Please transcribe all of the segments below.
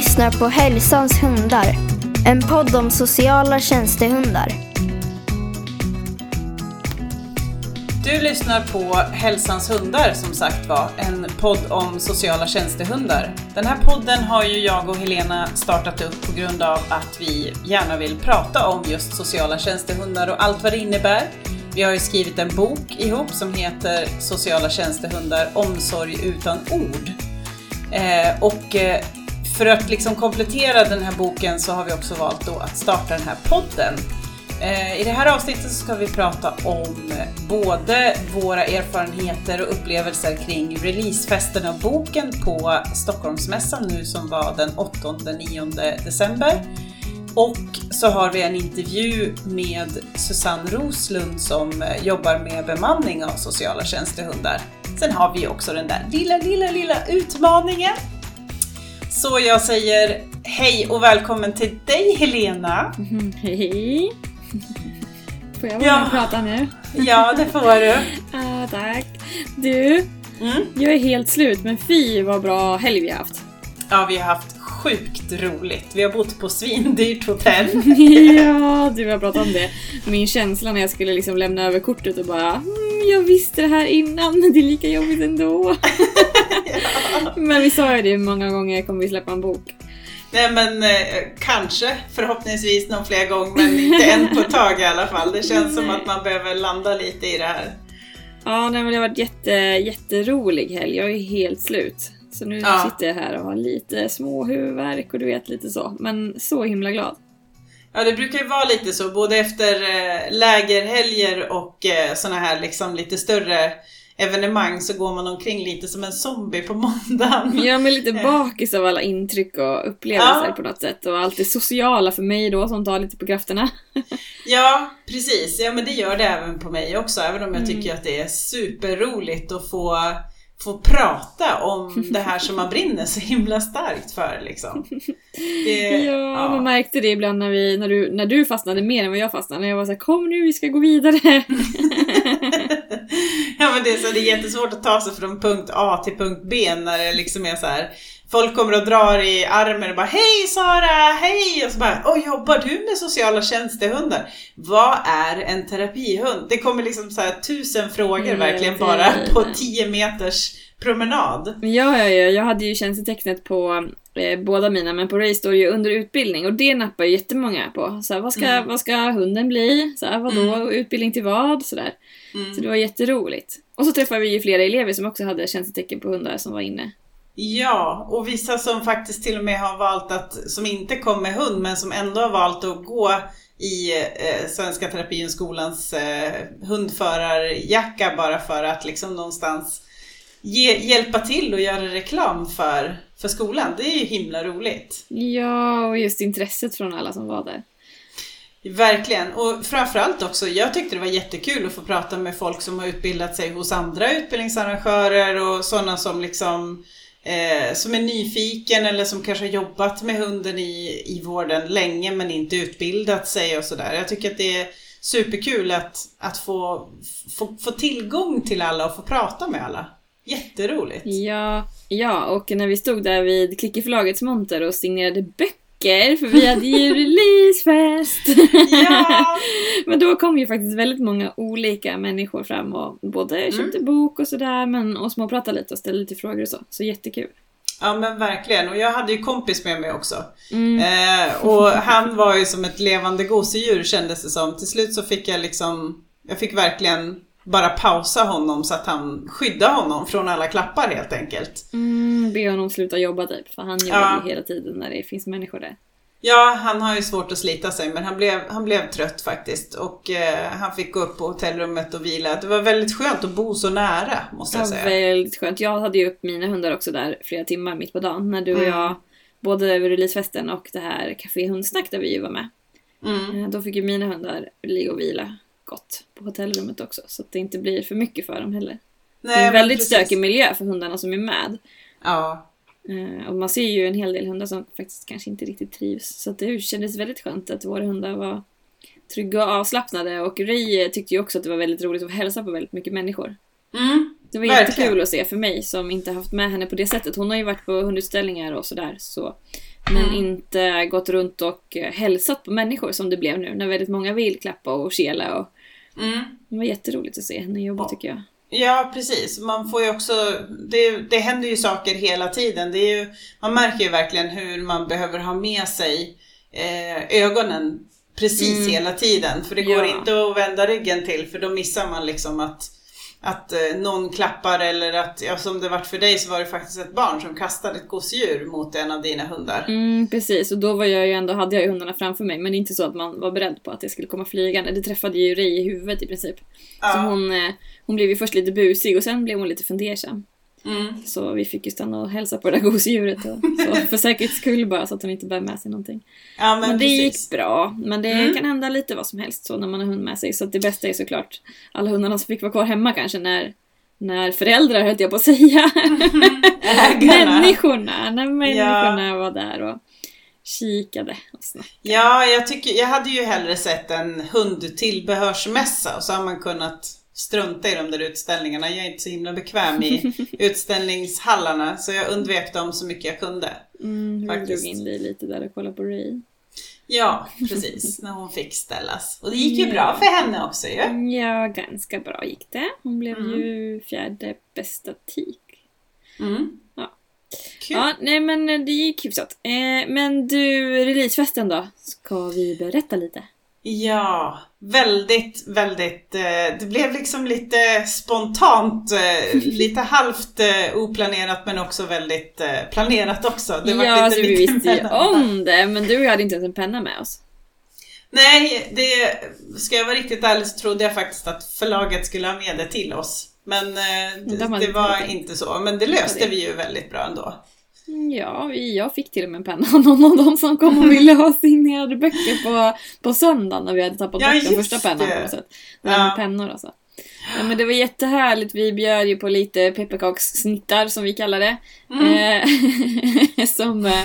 lyssnar på Hälsans hundar. En podd om sociala tjänstehundar. Du lyssnar på Hälsans hundar som sagt var, en podd om sociala tjänstehundar. Den här podden har ju jag och Helena startat upp på grund av att vi gärna vill prata om just sociala tjänstehundar och allt vad det innebär. Vi har ju skrivit en bok ihop som heter Sociala tjänstehundar, omsorg utan ord. Eh, och eh, för att liksom komplettera den här boken så har vi också valt då att starta den här podden. Eh, I det här avsnittet så ska vi prata om både våra erfarenheter och upplevelser kring releasefesten av boken på Stockholmsmässan nu som var den 8-9 december. Och så har vi en intervju med Susanne Roslund som eh, jobbar med bemanning av sociala tjänstehundar. Sen har vi också den där lilla, lilla, lilla utmaningen. Så jag säger hej och välkommen till dig Helena! Mm, hej! Får jag vara Ja. med och prata nu? Ja, det får du. Ah, tack! Du, Mm. jag är helt slut men fy vad bra helg vi har haft. Ja, vi har haft sjukt roligt. Vi har bott på svindyrt hotell. ja, du har pratat om det. Min känsla när jag skulle liksom lämna över kortet och bara mm, jag visste det här innan men det är lika jobbigt ändå. men vi sa ju det många gånger, kommer vi släppa en bok. Nej men eh, kanske, förhoppningsvis någon fler gång, men inte än på ett tag i alla fall. Det känns som att man behöver landa lite i det här. Ja, nej, men det har varit jätte, jätterolig helg. Jag är helt slut. Så nu Ja. sitter jag här och har lite små huvudvärk och du vet lite så. Men så himla glad. Ja, det brukar ju vara lite så, både efter eh, lägerhelger och eh, såna här liksom lite större evenemang så går man omkring lite som en zombie på måndagen. Jag är lite bakis av alla intryck och upplevelser Ja. på något sätt. Och allt det sociala för mig då som tar lite på krafterna. Ja, precis. Ja, men det gör det även på mig också, även om jag Mm. tycker att det är superroligt att få, få prata om det här som man brinner så himla starkt för. Liksom. Det, Ja, man märkte det ibland när, vi, när, du, när du fastnade mer än vad jag fastnade. Jag var såhär, kom nu vi ska gå vidare. ja, men det, är så, det är jättesvårt att ta sig från punkt A till punkt B när det liksom är så här. Folk kommer och drar i armen och bara Hej Sara, hej! Och så bara Åh, jobbar du med sociala tjänstehundar? Vad är en terapihund? Det kommer liksom så tusen frågor Mm, verkligen bara på 10 meters promenad. Men ja, ja, ja, jag hade ju tjänstetecknet på eh, båda mina, men på Ray står det ju under utbildning och det nappar ju jättemånga på. Så här, vad, ska, Mm. vad ska hunden bli? Så här, vadå? Utbildning till vad? Så, där. Mm. så det var jätteroligt. Och så träffade vi ju flera elever som också hade tjänstetecken på hundar som var inne. Ja, och vissa som faktiskt till och med har valt att, som inte kom med hund, men som ändå har valt att gå i eh, Svenska Terapihundskolans eh, hundförarjacka bara för att liksom någonstans ge, hjälpa till och göra reklam för, för skolan. Det är ju himla roligt. Ja, och just intresset från alla som var där. Verkligen, och framförallt också, jag tyckte det var jättekul att få prata med folk som har utbildat sig hos andra utbildningsarrangörer och sådana som liksom eh, som är nyfiken eller som kanske har jobbat med hunden i, i vården länge men inte utbildat sig och sådär. Jag tycker att det är superkul att, att få, få, få tillgång till alla och få prata med alla. Jätteroligt! Ja, ja, och när vi stod där vid Klickeförlagets monter och signerade böcker, för vi hade ju releasefest! Ja! men då kom ju faktiskt väldigt många olika människor fram och både köpte bok och sådär, men och småpratade lite och ställde lite frågor och så. Så jättekul. Ja men verkligen, och jag hade ju kompis med mig också. Mm. Eh, och han var ju som ett levande gosedjur kändes det som. Till slut så fick jag liksom, jag fick verkligen bara pausa honom så att han skydda honom från alla klappar helt enkelt. Mm, be honom sluta jobba typ, för han jobbar Ja. ju hela tiden när det finns människor där. Ja, han har ju svårt att slita sig men han blev, han blev trött faktiskt och eh, han fick gå upp på hotellrummet och vila. Det var väldigt skönt att bo så nära måste jag Ja, säga. väldigt skönt. Jag hade ju upp mina hundar också där flera timmar mitt på dagen när du och Mm. jag, både över releasefesten och det här Café Hundsnack där vi ju var med. Mm. Eh, Då fick ju mina hundar ligga och vila gott på hotellrummet också så att det inte blir för mycket för dem heller. Nej, det är en väldigt stökig miljö för hundarna som är med. Ja, Och man ser ju en hel del hundar som faktiskt kanske inte riktigt trivs. Så det kändes väldigt skönt att våra hundar var trygga och avslappnade. Och Ray tyckte ju också att det var väldigt roligt att hälsa på väldigt mycket människor. mm. Det var Verkligen. jättekul att se för mig som inte haft med henne på det sättet. Hon har ju varit på hundutställningar och sådär. Så Men Mm. inte gått runt och eh, hälsat på människor som det blev nu när väldigt många vill klappa och kela. Och Mm. det var jätteroligt att se henne jobba Ja. tycker jag. Ja, precis. Man får ju också, det, det händer ju saker hela tiden. Det är ju, man märker ju verkligen hur man behöver ha med sig eh, ögonen precis Mm. hela tiden. För det Ja. går inte att vända ryggen till för då missar man liksom att, att eh, någon klappar eller att, ja, som det vart för dig så var det faktiskt ett barn som kastade ett gosedjur mot en av dina hundar. Mm, precis, och då var jag ju ändå, hade jag ju hundarna framför mig men det är inte så att man var beredd på att det skulle komma flygande. Det träffade ju Ray i huvudet i princip. Så Ja. hon, eh, hon blev ju först lite busig och sen blev hon lite fundersam. Mm. Så vi fick ju stanna och hälsa på det där gosedjuret. Och, så för säkerhets skull bara så att hon inte bär med sig någonting. Ja, men, Men, det precis. gick bra. Men det Mm. kan hända lite vad som helst så när man har hund med sig. Så det bästa är såklart alla hundarna som fick vara kvar hemma kanske när när föräldrar höll jag på att säga. Människorna. När människorna var där och kikade och snackade. Ja, jag, tycker, jag hade ju hellre sett en hundtillbehörsmässa och så har man kunnat strunta i de där utställningarna. Jag är inte så himla bekväm i utställningshallarna så jag undvek dem så mycket jag kunde. Mm, Faktiskt. drog in dig lite där och kollade på Ray. Ja, precis. när hon fick ställas. Och det gick ju bra för henne också ju. Ja, ganska bra gick det. Hon blev Mm. ju fjärde bästa tik. Mm. Ja. Kul. Ja, nej men det gick hyfsat. Eh, men du, releasefesten då? Ska vi berätta lite? Ja, väldigt, väldigt. Eh, det blev liksom lite spontant, eh, lite halvt eh, oplanerat men också väldigt planerat också. Det var ja, lite alltså, vi visste ju om det, men du hade inte ens en penna med oss. Nej, det, ska jag vara riktigt ärlig så trodde jag faktiskt att förlaget skulle ha med det till oss. Men det, det var inte så. Men det löste vi ju väldigt bra ändå. Ja, jag fick till och med en penna av någon av dem som kom och ville ha signerade böcker på, på söndagen när vi hade tappat Ja, bort den första pennan på något sätt. Här Ja. pennor alltså. Ja, men det var jättehärligt. Vi bjöd ju på lite pepparkakssnittar som vi kallar det. Mm. Eh, som eh,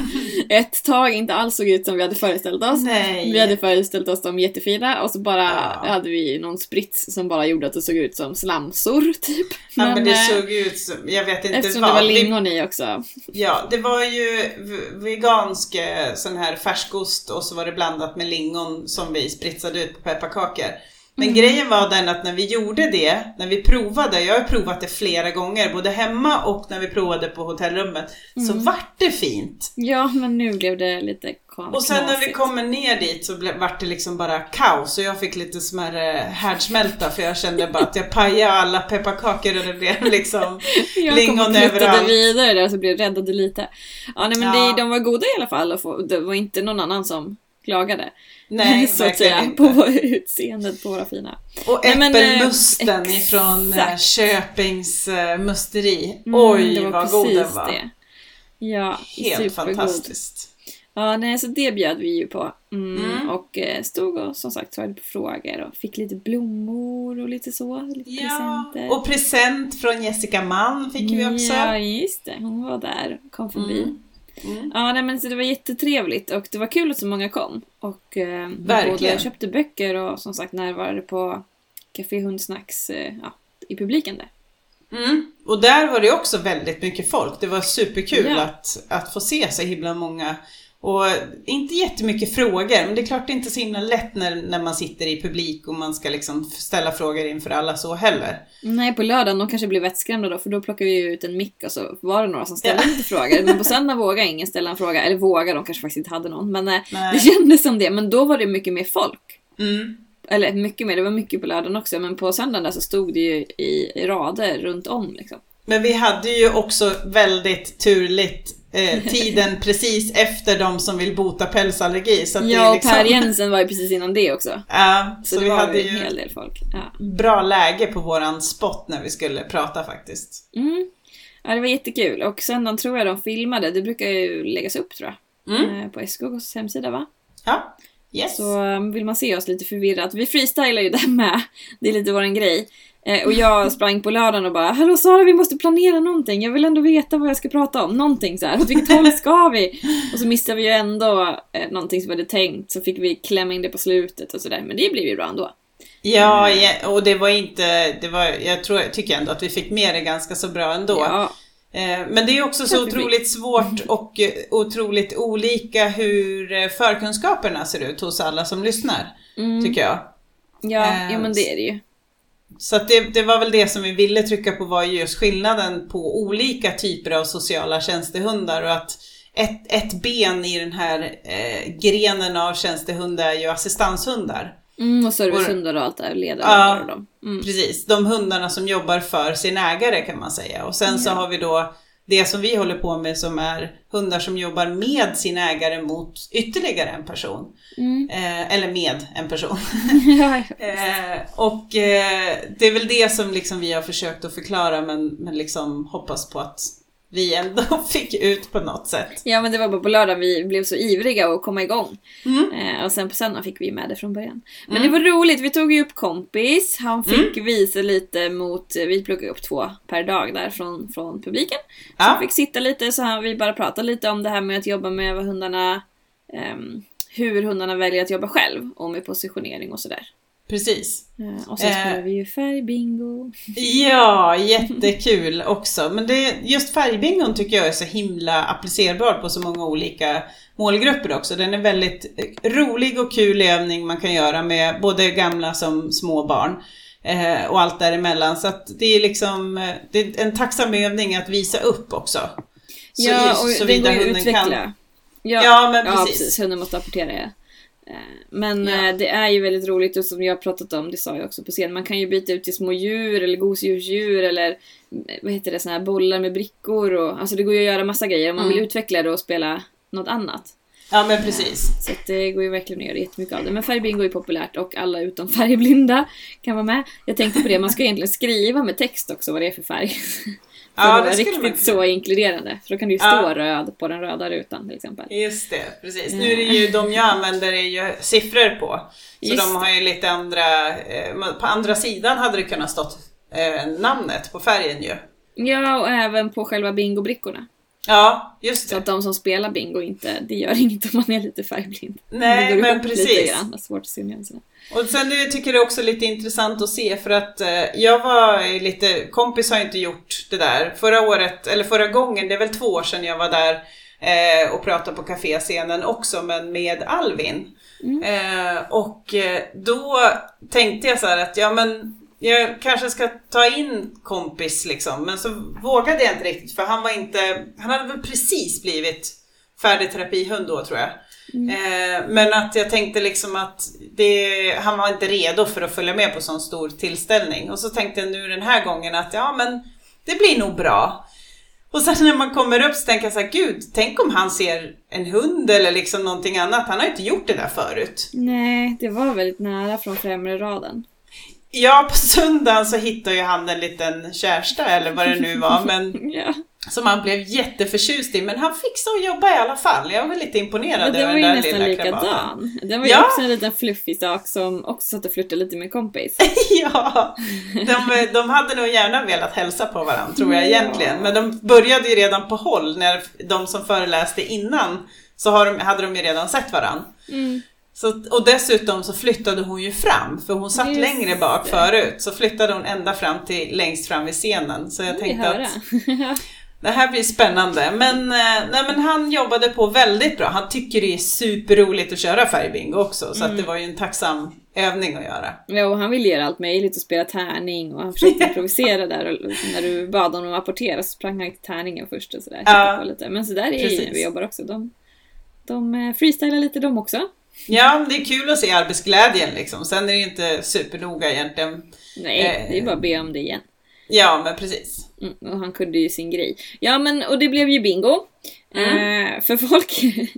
ett tag inte alls såg ut som vi hade föreställt oss. Nej. Vi hade föreställt oss dem jättefina och så bara Ja. hade vi någon sprits som bara gjorde att det såg ut som slamsor typ. Ja, men det eh, såg ut som, jag vet inte Eftersom vad. det var lingon i också. Ja, det var ju vegansk eh, sån här färskost och så var det blandat med lingon som vi spritsade ut på pepparkakor. Men Mm. grejen var den att när vi gjorde det, när vi provade, jag har provat det flera gånger, både hemma och när vi provade på hotellrummet, så Mm. vart det fint. Ja, men nu blev det lite ka- Och sen när vi kommer ner dit så ble- vart det liksom bara kaos och jag fick lite smärre härdsmälta för jag kände bara att jag pajade alla pepparkakor och det blev liksom Jag kom lingon och kluttade överallt. vidare där så blev räddade lite. Ja, nej, men Ja. Det, de var goda i alla fall och det var inte någon annan som klagade. Nej, så att säga, inte. på utseendet på våra fina. Och men, eh, äppelmusten exakt. ifrån eh, Köpings eh, musteri. Mm, Oj det var vad god den var. det. Ja, Helt supergod. fantastiskt. Ja, nej, så det bjöd vi ju på. Mm, Mm. Och stod och som sagt svarade på frågor och fick lite blommor och lite så. Lite Ja, presenter. och present från Jessica Mann fick vi också. Ja, just det. Hon var där kom förbi. Mm. Mm. Ja, nej, men så det var jättetrevligt och det var kul att så många kom. Och eh, Verkligen. både köpte böcker och som sagt närvarade på Café Hundsnacks eh, ja, i publiken där. Mm. Och där var det också väldigt mycket folk. Det var superkul Ja. att, att få se så himla många. Och inte jättemycket frågor, men det är klart det är inte så himla lätt när, när man sitter i publik och man ska liksom ställa frågor inför alla så heller. Nej, på lördagen de kanske blev vettskrämda då för då plockade vi ut en mick och så var det några som ställde Ja. lite frågor. Men på söndag vågade ingen ställa en fråga. Eller vågade, de kanske faktiskt inte hade någon. Men eh, Nej. det kändes som det. Men då var det mycket mer folk. Mm. Eller mycket mer, det var mycket på lördagen också. Men på söndagen där så stod det ju i, i rader runt om liksom. Men vi hade ju också väldigt turligt eh, tiden precis efter de som vill bota pälsallergi. Så Ja, och liksom, Per Jensen var ju precis innan det också. Ja, Så, så, vi hade ju en hel del folk. Ja. bra läge på våran spot när vi skulle prata faktiskt. Mm. ja, det var jättekul. Och söndagen tror jag de filmade. Det brukar ju läggas upp tror jag. Mm. Eh, På SKKs hemsida va? Ja, yes. Så um, vill man se oss lite förvirrat. Vi freestylar ju där med. Det är lite våran grej. Eh, och jag sprang på lördagen och bara Hallå Sara vi måste planera någonting. Jag vill ändå veta vad jag ska prata om. Någonting så här. Åt vilket håll ska vi? Och så missade vi ju ändå eh, någonting som vi hade tänkt. Så fick vi klämma in det på slutet och sådär. Men det blev ju bra ändå. Ja, ja, och det var inte, det var, jag tror, jag tycker ändå att vi fick med det ganska så bra ändå. Ja. Eh, Men det är också så otroligt svårt och eh, otroligt olika hur eh, förkunskaperna ser ut hos alla som lyssnar, Mm. tycker jag. Ja, ja, men det är det ju. Så det, det var väl det som vi ville trycka på var just skillnaden på olika typer av sociala tjänstehundar och att ett, ett ben i den här eh, grenen av tjänstehundar är ju assistanshundar. Mm, och servicehundar och allt där, ledare Ja. och dem. Mm. Precis, de hundarna som jobbar för sin ägare kan man säga. Och sen så Ja. har vi då det som vi håller på med som är hundar som jobbar med sin ägare mot ytterligare en person. Mm. Eh, eller med en person. Eh, och eh, det är väl det som liksom vi har försökt att förklara men, men liksom hoppas på att vi ändå fick ut på något sätt. ja, men det var bara på lördag vi blev så ivriga att komma igång. Mm. Eh, och sen på söndagen fick vi med det från början. Men Mm. det var roligt, vi tog ju upp kompis. Han fick visa lite mot, vi plockade upp två per dag där från, från publiken. Så Ja. han fick sitta lite så här, vi bara pratade lite om det här med att jobba med vad hundarna, ehm, hur hundarna väljer att jobba själv och med positionering och sådär. Precis. Eh, och sen Eh. spelade vi ju färgbingo. Ja, jättekul också. Men det, just färgbingon tycker jag är så himla applicerbar på så många olika målgrupper också. Den är väldigt eh, rolig och kul övning man kan göra med både gamla som små barn. Eh, och allt däremellan. Så att det är liksom eh, det är en tacksam övning att visa upp också. Så ja, just och den går ju att hunden kan- utveckla. Ja, Ja, men ja, precis. precis. Hunden måste apportera ja. Eh, Men Ja. eh, det är ju väldigt roligt och som jag har pratat om, det sa jag också på scen, man kan ju byta ut till små djur eller gosedjursdjur eller eh, vad heter det, såna här bollar med brickor och alltså det går ju att göra massa grejer om man Mm. vill utveckla det och spela något annat. Ja men precis. Så det går ju verkligen att göra jättemycket av det. Men färgbingo är populärt och alla utom färgblinda kan vara med. Jag tänkte på det, man ska egentligen skriva med text också vad det är för färg. Ja, det riktigt man så inkluderande. För då kan det ju stå Ja. röd på den röda rutan till exempel. Just det, precis. Nu är det ju de jag använder är ju siffror på. Så Just de har ju lite andra, eh, på andra sidan hade det kunnat stått eh, namnet på färgen ju. Ja, och även på själva bingobrickorna. Ja, just Så det. att de som spelar bingo inte, det gör inget om man är lite färgblind. Nej, men precis. det är svårt att se nyanserna. Och sen det tycker jag det är också lite intressant att se för att eh, jag var lite, kompis har inte gjort det där. Förra året, eller förra gången, det är väl två år sedan jag var där eh, och pratade på kaféscenen också men med Alvin. Eh, och då tänkte jag så här att ja men jag kanske ska ta in kompis liksom men så vågade jag inte riktigt för han var inte, han hade väl precis blivit färdig terapihund då tror jag. Eh, men att jag tänkte liksom att det, han var inte redo för att följa med på sån stor tillställning. Och så tänkte jag nu den här gången att ja men det blir nog bra. Och sen när man kommer upp så tänker jag så här, gud, tänk om han ser en hund eller liksom någonting annat. Han har inte gjort det där förut. Nej, det var väldigt nära från främre raden. Ja, på söndagen så hittade ju han en liten kärsta eller vad det nu var, men Ja. som han blev jätteförtjust i. Men han fixade att jobba i alla fall. Jag var lite imponerad över den där lilla likadan. Den var ju Ja. också en liten fluffig sak som också satt och flörtade lite med kompis. Ja, de, de hade nog gärna velat hälsa på varandra tror jag Ja. egentligen. Men de började ju redan på håll när de som föreläste innan så de, hade de ju redan sett varandra. Mm. Så, och dessutom så flyttade hon ju fram, för hon satt Just längre bak det. förut. Så flyttade hon ända fram till längst fram vid scenen. Så jag tänkte att det här blir spännande. Men, eh, nej, men han jobbade på väldigt bra. Han tycker det är superroligt att köra färgbingo också. Så att det var ju en tacksam övning att göra. Ja, och han ville göra allt möjligt och spela tärning och han försökte improvisera där och när du bad honom apportera så sprang han till tärningen först och sådär. Ja, lite. Men så där är ju precis. när vi jobbar också. De, de eh, freestylar lite de också. Ja, det är kul att se arbetsglädjen liksom. Sen är det inte supernoga egentligen. Nej, Eh. det är bara att be om det igen. Ja, men precis. Mm, och han kunde ju sin grej. Ja men och det blev ju bingo. Eh, för folk.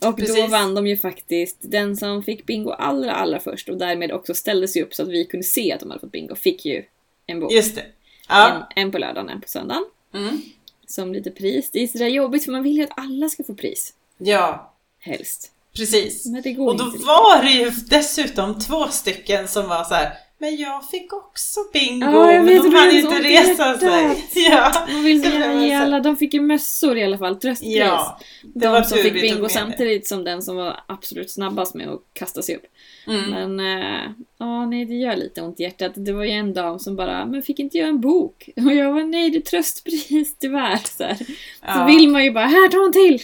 och då Precis. vann de ju faktiskt den som fick bingo allra allra först och därmed också ställde sig upp så att vi kunde se att de hade fått bingo. Fick ju en bok. Just det. Ja. En, en på lördagen, en på söndagen. Mm. Som lite pris. Det är sådär jobbigt för man vill ju att alla ska få pris. ja, Helst. Precis. Men det går Och då inte var det ju dessutom två stycken som var så här. Men jag fick också bingo, Ja, jag men vet, de hann så inte resa sig. Ja, Man vill så så- alla, de fick ju mössor i alla fall, tröstpris. ja det de var som fick bingo det. samtidigt som den som var absolut snabbast med att kasta sig upp. Mm. Men, äh, ja nej det gör lite ont i hjärtat. Det var ju en dam som bara, men fick inte jag en bok? Och jag var nej det är tröstpris tyvärr. Så, här. så Ja. vill man ju bara, här ta en till!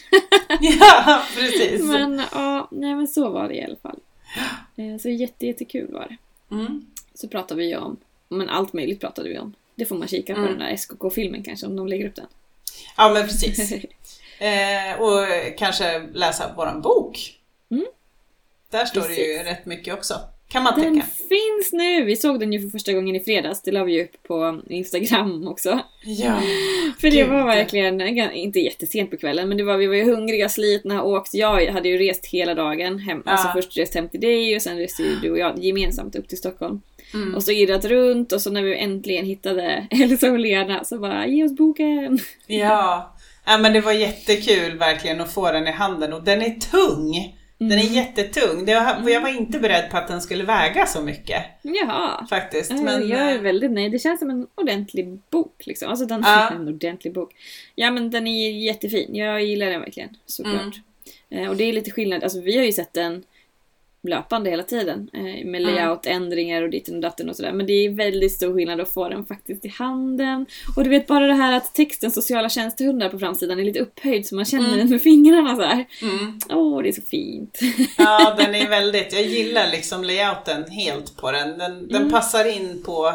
Ja, precis. Men ja, nej men så var det i alla fall. Eh, Så jätte, jättekul var det. Mm. Så pratade vi ju om, men allt möjligt pratade vi om. Det får man kika på Mm. den där SKK-filmen kanske om de lägger upp den. Ja, men precis. Eh, och kanske läsa våran bok. Mm. Där står det ju Precis. rätt mycket också. Kan man Den tycka. finns nu! Vi såg den ju för första gången i fredags. Det la vi upp på Instagram också. Ja. För det var verkligen, inte jättesent på kvällen, men det var, vi var ju hungriga, slitna, åkt. Jag hade ju rest hela dagen. Hem, Ja. Alltså först rest hem till dig och sen reste ju du och jag gemensamt upp till Stockholm. Mm. Och så irrat runt och så när vi äntligen hittade Elsa och Lena så bara ge oss boken! Ja. ja, men det var jättekul verkligen att få den i handen och den är tung. Den Mm. är jättetung. Det var, jag var inte beredd på att den skulle väga så mycket Jaha! faktiskt. Men, jag är eh, väldigt nöjd. Det känns som en ordentlig bok. Liksom. Alltså den Ja. en ordentlig bok. Ja men den är jättefin. Jag gillar den verkligen. Såklart. Mm. Eh, och det är lite skillnad. Alltså vi har ju sett den löpande hela tiden. Eh, med Mm. layoutändringar och ditten och datten och sådär. Men det är väldigt stor skillnad att få den faktiskt i handen. Och du vet bara det här att texten sociala tjänstehundar på framsidan är lite upphöjd så man känner Mm. den med fingrarna så här. mm. Åh, det är så fint. Ja, den är väldigt, jag gillar liksom layouten helt på den. Den, den Mm. passar in på,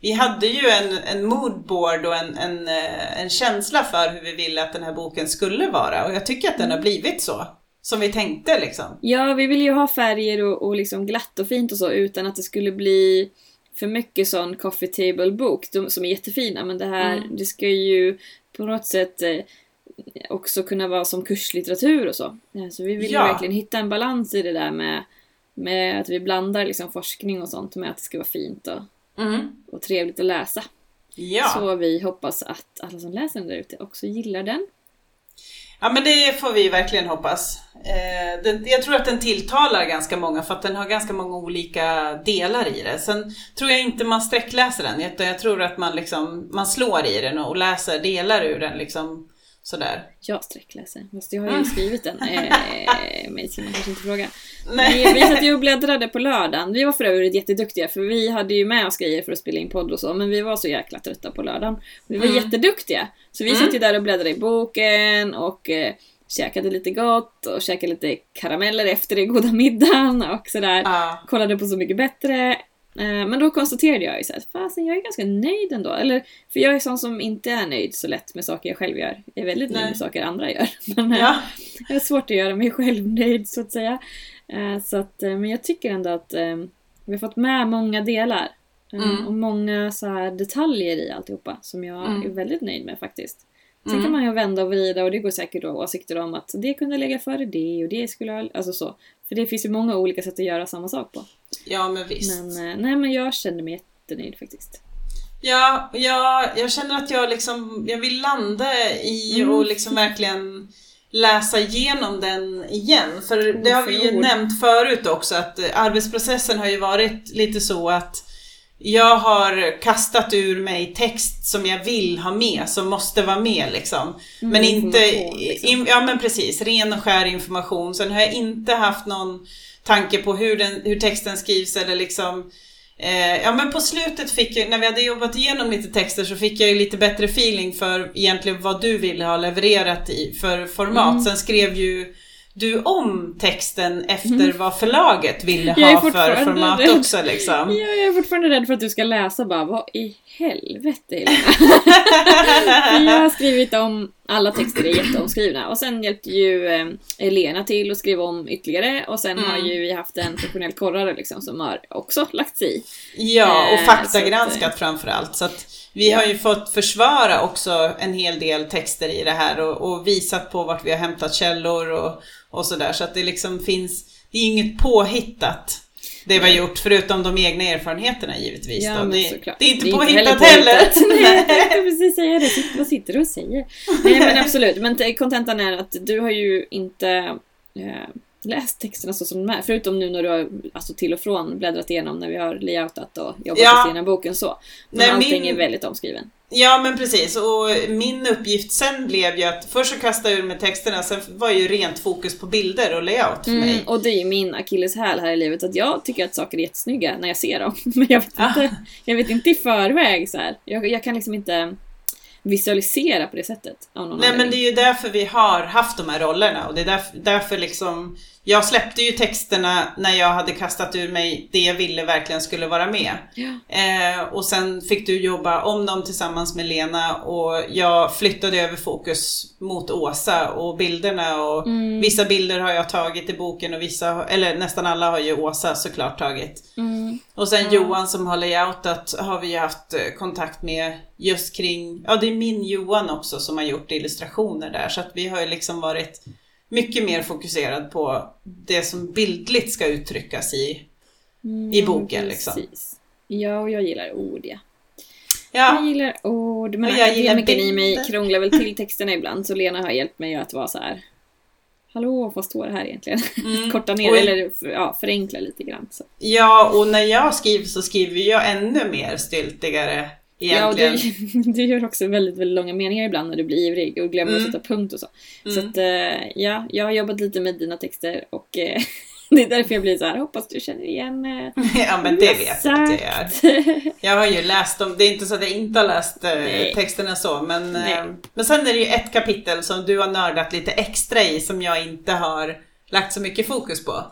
vi hade ju en, en moodboard och en, en, eh, en känsla för hur vi ville att den här boken skulle vara och jag tycker att den har blivit så. Som vi tänkte liksom. Ja, vi ville ju ha färger och, och liksom glatt och fint och så utan att det skulle bli för mycket sån coffee table bok de, som är jättefina men det här, Mm. det ska ju på något sätt eh, också kunna vara som kurslitteratur och så. Ja, så vi vill Ja. verkligen hitta en balans i det där med, med att vi blandar liksom forskning och sånt med att det ska vara fint och, och trevligt att läsa. Ja. Så vi hoppas att alla som läser den där ute också gillar den ja, men det får vi verkligen hoppas. Eh, den, jag tror att den tilltalar ganska många för att den har ganska många olika delar i det. Sen tror jag inte man sträckläser den, utan jag tror att man, liksom, man slår i den och läser delar ur den. Liksom, sådär. Jag sträckläser, fast jag har ju Mm. skrivit den. Eh, mig ska man kanske inte fråga. Nej. Vi, vi satt ju och bläddrade på lördagen. Vi var för övrigt jätteduktiga för vi hade ju med oss grejer för att spela in podd och så men vi var så jäkla trötta på lördagen. Vi var Mm. jätteduktiga. Så vi Mm. satt ju där och bläddrade i boken och eh, käkade lite gott och käkade lite karameller efter den goda middagen och sådär. Ja. Kollade på Så mycket bättre. Eh, Men då konstaterade jag ju såhär, fasen jag är ganska nöjd ändå. Eller, för jag är sån som inte är nöjd så lätt med saker jag själv gör. Jag är väldigt nöjd med saker andra gör. Men, eh, Ja. jag har svårt att göra mig själv nöjd så att säga. Eh, Så att, men jag tycker ändå att vi har fått med många delar. Mm. Och många så här detaljer i alltihopa som jag Mm. är väldigt nöjd med faktiskt. Sen Mm. kan man ju vända och vrida och det går säkert då åsikter om att det kunde lägga före det och det skulle ha... Alltså så. För det finns ju många olika sätt att göra samma sak på. ja, men visst. Men, eh, nej men jag kände mig jättenöjd faktiskt. Ja, ja, jag känner att jag liksom, jag vill landa i Mm. och liksom verkligen läsa igenom den igen. För det har vi ju nämnt förut också att eh, arbetsprocessen har ju varit lite så att jag har kastat ur mig text som jag vill ha med, som måste vara med liksom. Mm, men inte, information, liksom. in, ja men precis, ren och skär information. Sen har jag inte haft någon tanke på hur, den, hur texten skrivs eller liksom Eh, ja men på slutet fick jag, när vi hade jobbat igenom lite texter så fick jag ju lite bättre feeling för egentligen vad du ville ha levererat i för format. Mm. Sen skrev ju du om texten efter vad förlaget ville ha för format rädd. också liksom. Ja, jag är fortfarande rädd för att du ska läsa bara, vad i helvete jag har skrivit om, alla texter är jätteomskrivna och sen hjälpte ju eh, Elena till att skriva om ytterligare och sen Mm. har ju vi haft en professionell korrare liksom som har också lagt sig i. Ja, och Eh, faktagranskat framförallt. Så att vi har ju fått försvara också en hel del texter i det här och, och visat på vart vi har hämtat källor och, och sådär. Så att det liksom finns, det är inget påhittat det vi har gjort, förutom de egna erfarenheterna givetvis. Ja, Det, det är inte Det är inte påhittat heller. Nej, jag tänkte precis säga det. Vad sitter du och säger? Nej men absolut, men kontentan är att du har ju inte eh, läst texterna så som de är. Förutom nu när du har alltså, till och från bläddrat igenom när vi har layoutat och jobbat Ja. igenom boken så. Men Nej, allting min- är väldigt omskriven. Ja men precis och min uppgift sen blev ju att först så kastade jag ur med texterna, sen var ju rent fokus på bilder och layout för mig. Mm, och det är ju min akilleshäl här i livet att jag tycker att saker är jättesnygga när jag ser dem. Men jag vet Ah. inte, jag vet inte i förväg så här. Jag, jag kan liksom inte visualisera på det sättet. Nej men det anledning. är ju därför vi har haft de här rollerna och det är därför, därför liksom Jag släppte ju texterna när jag hade kastat ur mig det jag ville verkligen skulle vara med. Ja. Eh, och sen fick du jobba om dem tillsammans med Lena och jag flyttade över fokus mot Åsa och bilderna och Mm. vissa bilder har jag tagit i boken och vissa, eller nästan alla har ju Åsa såklart tagit. Mm. Och sen Johan som har layoutat har vi ju haft eh, kontakt med just kring, ja det är min Johan också som har gjort illustrationer där så att vi har ju liksom varit mycket mer fokuserad på det som bildligt ska uttryckas i. Mm, I boken, liksom. precis. Ja, och jag gillar ord ja. Ja, Jag gillar ord, men akademikern i mig krånglar väl till texterna ibland så Lena har hjälpt mig att vara så här. Hallå, vad står det här egentligen? Mm. Korta ner Och- eller ja, förenkla lite grann. Så. ja, och när jag skriver så skriver jag ännu mer styltigare Ja, och egentligen. du, du gör också väldigt, väldigt långa meningar ibland när du blir ivrig och glömmer Mm. att sätta punkt och så. Så Mm. att, eh, ja, jag har jobbat lite med dina texter och eh, det är därför jag blir så här. hoppas du känner igen eh, ja men det vet jag att jag gör. Jag har ju läst dem, det är inte så att jag inte har läst Nej. texterna så men, Nej. men sen är det ju ett kapitel som du har nördat lite extra i som jag inte har lagt så mycket fokus på.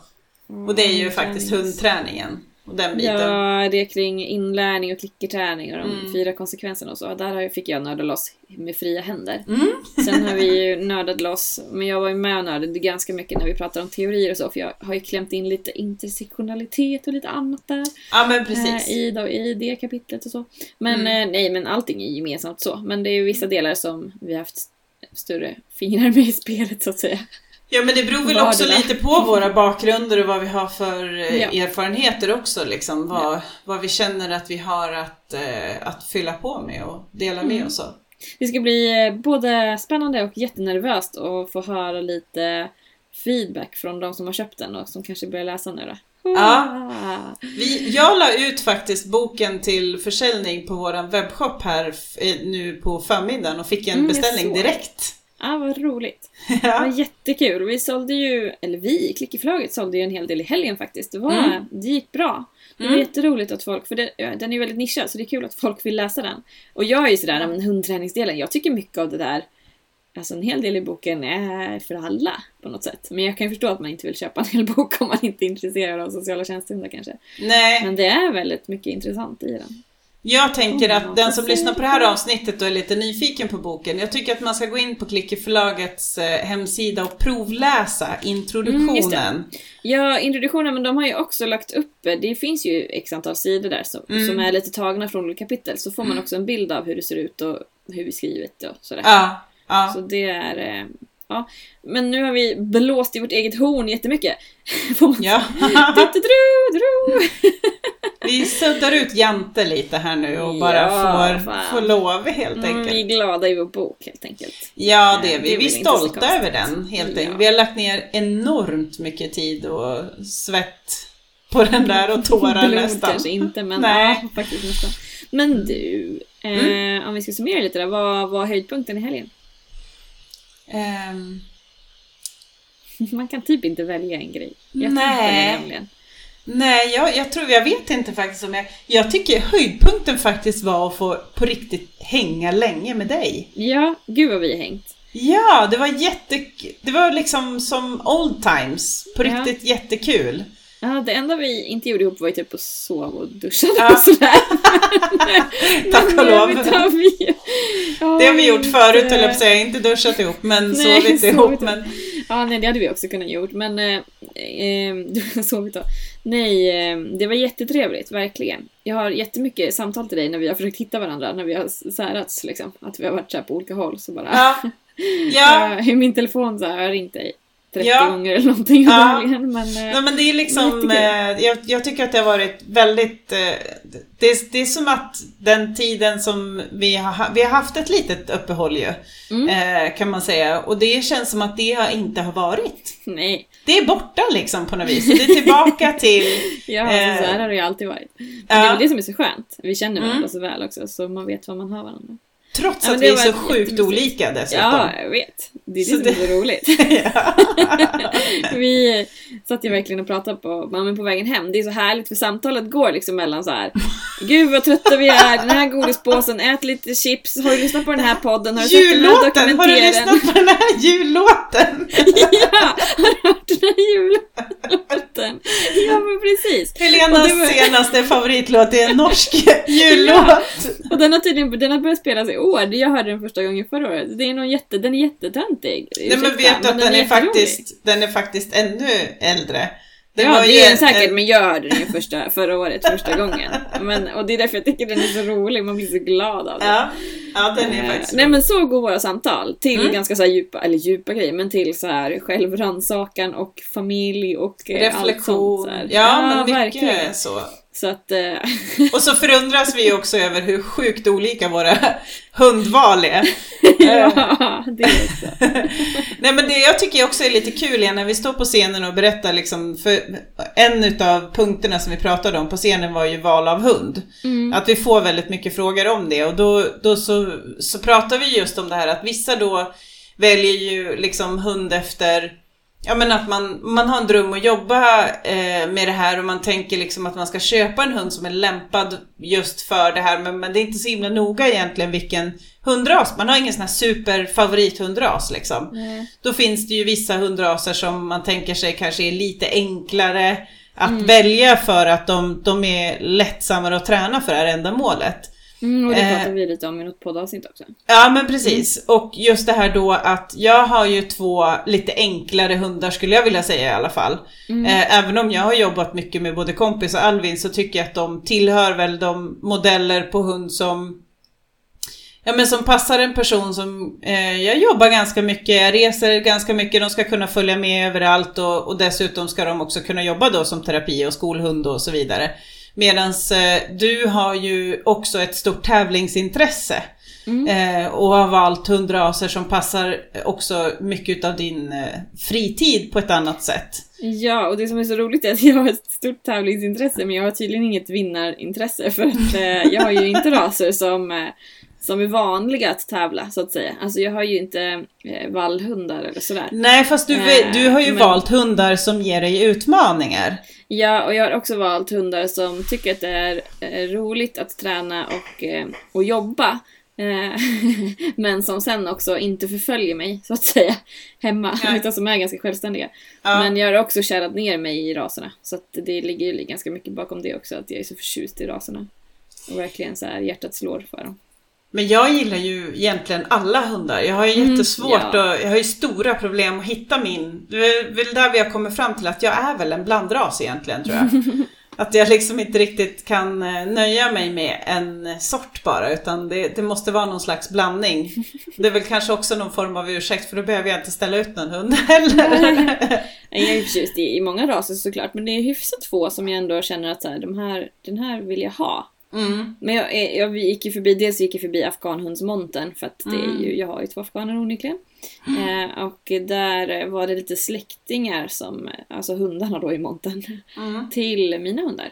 Och det är ju faktiskt hundträningen och den biten. Ja, det är kring inlärning och klickerträning och de Mm. fyra konsekvenserna och så. Där fick jag nörda loss med fria händer. Mm. Sen har vi ju nördat loss, men jag var ju med och nördade ganska mycket när vi pratar om teorier och så, för jag har ju klämt in lite intersektionalitet och lite annat där. Ja men precis. Eh, I, då, I det kapitlet och så. Men Mm. eh, nej, men allting är gemensamt så. Men det är ju vissa delar som vi har haft större fingrar med i spelet så att säga. Ja men det beror väl också lite på våra bakgrunder och vad vi har för eh, Ja. erfarenheter också liksom. Vad, vad vi känner att vi har att, eh, att fylla på med och dela med Mm. oss av. Det ska bli eh, både spännande och jättenervöst att få höra lite feedback från de som har köpt den och som kanske börjar läsa nu då. Ja. Ah. Vi, jag la ut faktiskt boken till försäljning på våran webbshop här nu på förmiddagen och fick en Mm, beställning direkt. Ah, vad roligt. Det Ja. var jättekul. Vi sålde ju, eller vi, Klick i förlaget sålde ju en hel del i helgen faktiskt. Det, var, Mm. det gick bra. Det var Mm. jätteroligt att folk, för det, den är ju väldigt nischad så det är kul att folk vill läsa den. Och jag är ju sådär, men hundträningsdelen, jag tycker mycket av det där Alltså en hel del i boken är för alla på något sätt. Men jag kan ju förstå att man inte vill köpa en hel bok om man inte är intresserad av sociala tjänstehundar kanske. Nej, Men det är väldigt mycket intressant i den. Jag tänker att den som lyssnar på det här avsnittet och är lite nyfiken på boken, jag tycker att man ska gå in på Klick i förlagets eh, hemsida och provläsa introduktionen. Mm, Ja, introduktionen, men de har ju också lagt upp, det finns ju x antal sidor där som, Mm. som är lite tagna från olika kapitel. Så får man också en bild av hur det ser ut och hur vi skrivit och sådär. Ja, ja. Så det är... eh, Ja. Men nu har vi blåst i vårt eget horn jättemycket. Får man ja. säga. Dru, dru. Vi suddar ut Jante lite här nu och bara Ja, får, fan. får lov helt Mm, enkelt. vi är glada i vår bok helt enkelt. Ja, det är Det vi. är Vi är stolta över den, helt Ja. enkelt. Vi har lagt ner enormt mycket tid och svett på den där och tårar Blod nästan. kanske inte, men Nej. ja, faktiskt nästan. Men du, eh, om vi ska summera lite där, vad var höjdpunkten i helgen? Ehm, Man kan typ inte välja en grej. Jag Nej. nej, jag, jag tror, jag vet inte faktiskt om jag... Jag tycker höjdpunkten faktiskt var att få på riktigt hänga länge med dig. Ja, gud vad vi har hängt. Ja, det var jätte... Det var liksom som old times. På Ja. riktigt jättekul. Ja, det enda vi inte gjorde ihop var ju typ att sova och duscha Ja. och sådär. Tack och lov. Det har vi gjort inte- förut, höll jag på att säga. Inte duschat ihop, men Nej, sovit ihop. Men... Ja, nej det hade vi också kunnat gjort, men eh, eh, har sovit då. Nej, eh, det var jättetrevligt, verkligen. Jag har jättemycket samtal till dig när vi har försökt hitta varandra, när vi har särats liksom. Att vi har varit så på olika håll, så bara... Ja, Ja, I min telefon så har jag ringt dig 30 Ja. gånger eller någonting Ja. Men, eh, Nej men det är liksom, eh, jag, jag tycker att det har varit väldigt, eh, det, är- det är som att den tiden som vi har, ha- vi har haft ett litet uppehåll ju, Mm. eh, kan man säga. Och det känns som att det har inte har varit. nej, Det är borta liksom på något vis. Det är tillbaka till, ja, Eh, alltså, så här har det ju alltid varit. Men ja. Det är väl det som är så skönt. Vi känner Mm. varandra så väl också, så man vet vad man har varandra. Trots Ja, att det vi är så sjukt olika dessutom. Ja, jag vet. Det är det Så som det- är så roligt. Ja. Vi satt ju verkligen och pratade på, ja, men på vägen hem. Det är så härligt för samtalet går liksom mellan så här. Gud vad trötta vi är, den här godispåsen, ät lite chips, har du lyssnat på den här podden, har du sett den här! Har du lyssnat på den här jullåten? ja, har du hört den här jullåten? Ja men precis. Helenas var- senaste favoritlåt är en norsk jullåt. Och den har tydligen den har börjat spelas i år, jag hörde den första gången förra året. Det är någon jätte, den är jättetöntig. Nej men vet du att den, är jätterolig. faktiskt, den är faktiskt ännu äldre. Det ja, var det ju är den en- säkert, en- men jag hörde den ju första, förra året, första gången. Men, och det är därför jag tycker den är så rolig, man blir så glad av den. Ja, ja den är Eh, faktiskt Nej men så går våra samtal till Mm. ganska så här djupa, eller djupa grejer, men till så här självrannsakan och familj och eh, allt sånt. reflektion. Så här. Ja, men mycket verkligen. så. Så att, eh, Och så förundras vi också över hur sjukt olika våra hundval är. ja, det också. Nej men det jag tycker också är lite kul är när vi står på scenen och berättar liksom, för en utav punkterna som vi pratade om på scenen var ju val av hund. Mm. Att vi får väldigt mycket frågor om det och då, då så, så pratar vi just om det här att vissa då väljer ju liksom hund efter Ja men att man, man har en dröm att jobba eh, med det här och man tänker liksom att man ska köpa en hund som är lämpad just för det här men, men det är inte så himla noga egentligen vilken hundras. Man har ingen sån här super favorithundras liksom. Nej. Då finns det ju vissa hundraser som man tänker sig kanske är lite enklare att Mm. välja för att de, de är lättsammare att träna för det här ändamålet. Mm, och det Eh. pratade vi lite om i något poddavsnitt också. Ja men precis. Och just det här då att jag har ju två lite enklare hundar skulle jag vilja säga i alla fall. Eh, även om jag har jobbat mycket med både kompis och Alvin så tycker jag att de tillhör väl de modeller på hund som Ja men som passar en person som, eh, jag jobbar ganska mycket, jag reser ganska mycket, de ska kunna följa med överallt och, och dessutom ska de också kunna jobba då som terapi och skolhund och så vidare. Medans eh, du har ju också ett stort tävlingsintresse. Eh, och har valt hundraser som passar också mycket utav din eh, fritid på ett annat sätt. Ja, och det som är så roligt är att jag har ett stort tävlingsintresse men jag har tydligen inget vinnarintresse för att jag har ju inte raser som, som är vanliga att tävla så att säga. Alltså jag har ju inte eh, vallhundar eller sådär. Nej fast du, Eh, du har ju men- valt hundar som ger dig utmaningar. Ja, och jag har också valt hundar som tycker att det är eh, roligt att träna och, eh, och jobba. Eh, men som sen också inte förföljer mig, så att säga, hemma. Nej. Utan som är ganska självständiga. Ja. Men jag har också kärat ner mig i raserna. Så att det ligger ju ganska mycket bakom det också, att jag är så förtjust i raserna. Och verkligen så här hjärtat slår för dem. Men jag gillar ju egentligen alla hundar. Jag har ju Mm, jättesvårt ja. och jag har ju stora problem att hitta min. Det är väl där vi har kommit fram till att jag är väl en blandras egentligen tror jag. Att jag liksom inte riktigt kan eh, nöja mig med en sort bara utan det, det måste vara någon slags blandning. Det är väl kanske också någon form av ursäkt för då behöver jag inte ställa ut någon hund heller. Jag är förtjust i, i många raser såklart, men det är hyfsat få som jag ändå känner att så här, de här, den här vill jag ha. Mm. Men jag, jag gick ju förbi, dels gick jag förbi afghanhundsmontern för att det är ju, jag har ju två afghaner onekligen. Eh, och där var det lite släktingar som, alltså hundarna då i montern, Mm. till mina hundar.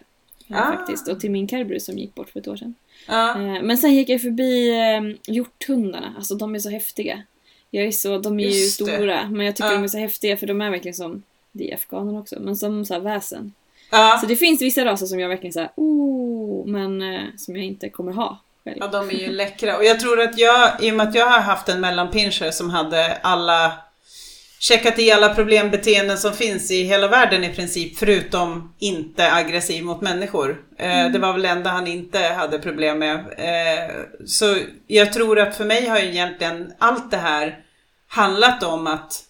eh, Ah. Faktiskt, och till min Carberry som gick bort för ett år sedan. Ja. Eh, men sen gick jag förbi eh, hjorthundarna, alltså de är så häftiga. Jag är så, de är ju Just det. stora, men jag tycker Ja. de är så häftiga för de är verkligen som, det är afghaner också, men som så här väsen. Ja. Så det finns vissa raser som jag verkligen såhär, oh, men eh, som jag inte kommer ha själv. Ja, de är ju läckra. Och jag tror att jag, i och med att jag har haft en mellanpinscher som hade alla checkat i alla problembeteenden som finns i hela världen i princip, förutom inte aggressiv mot människor. Eh, Det var väl det enda han inte hade problem med. Eh, så jag tror att för mig har ju egentligen allt det här handlat om att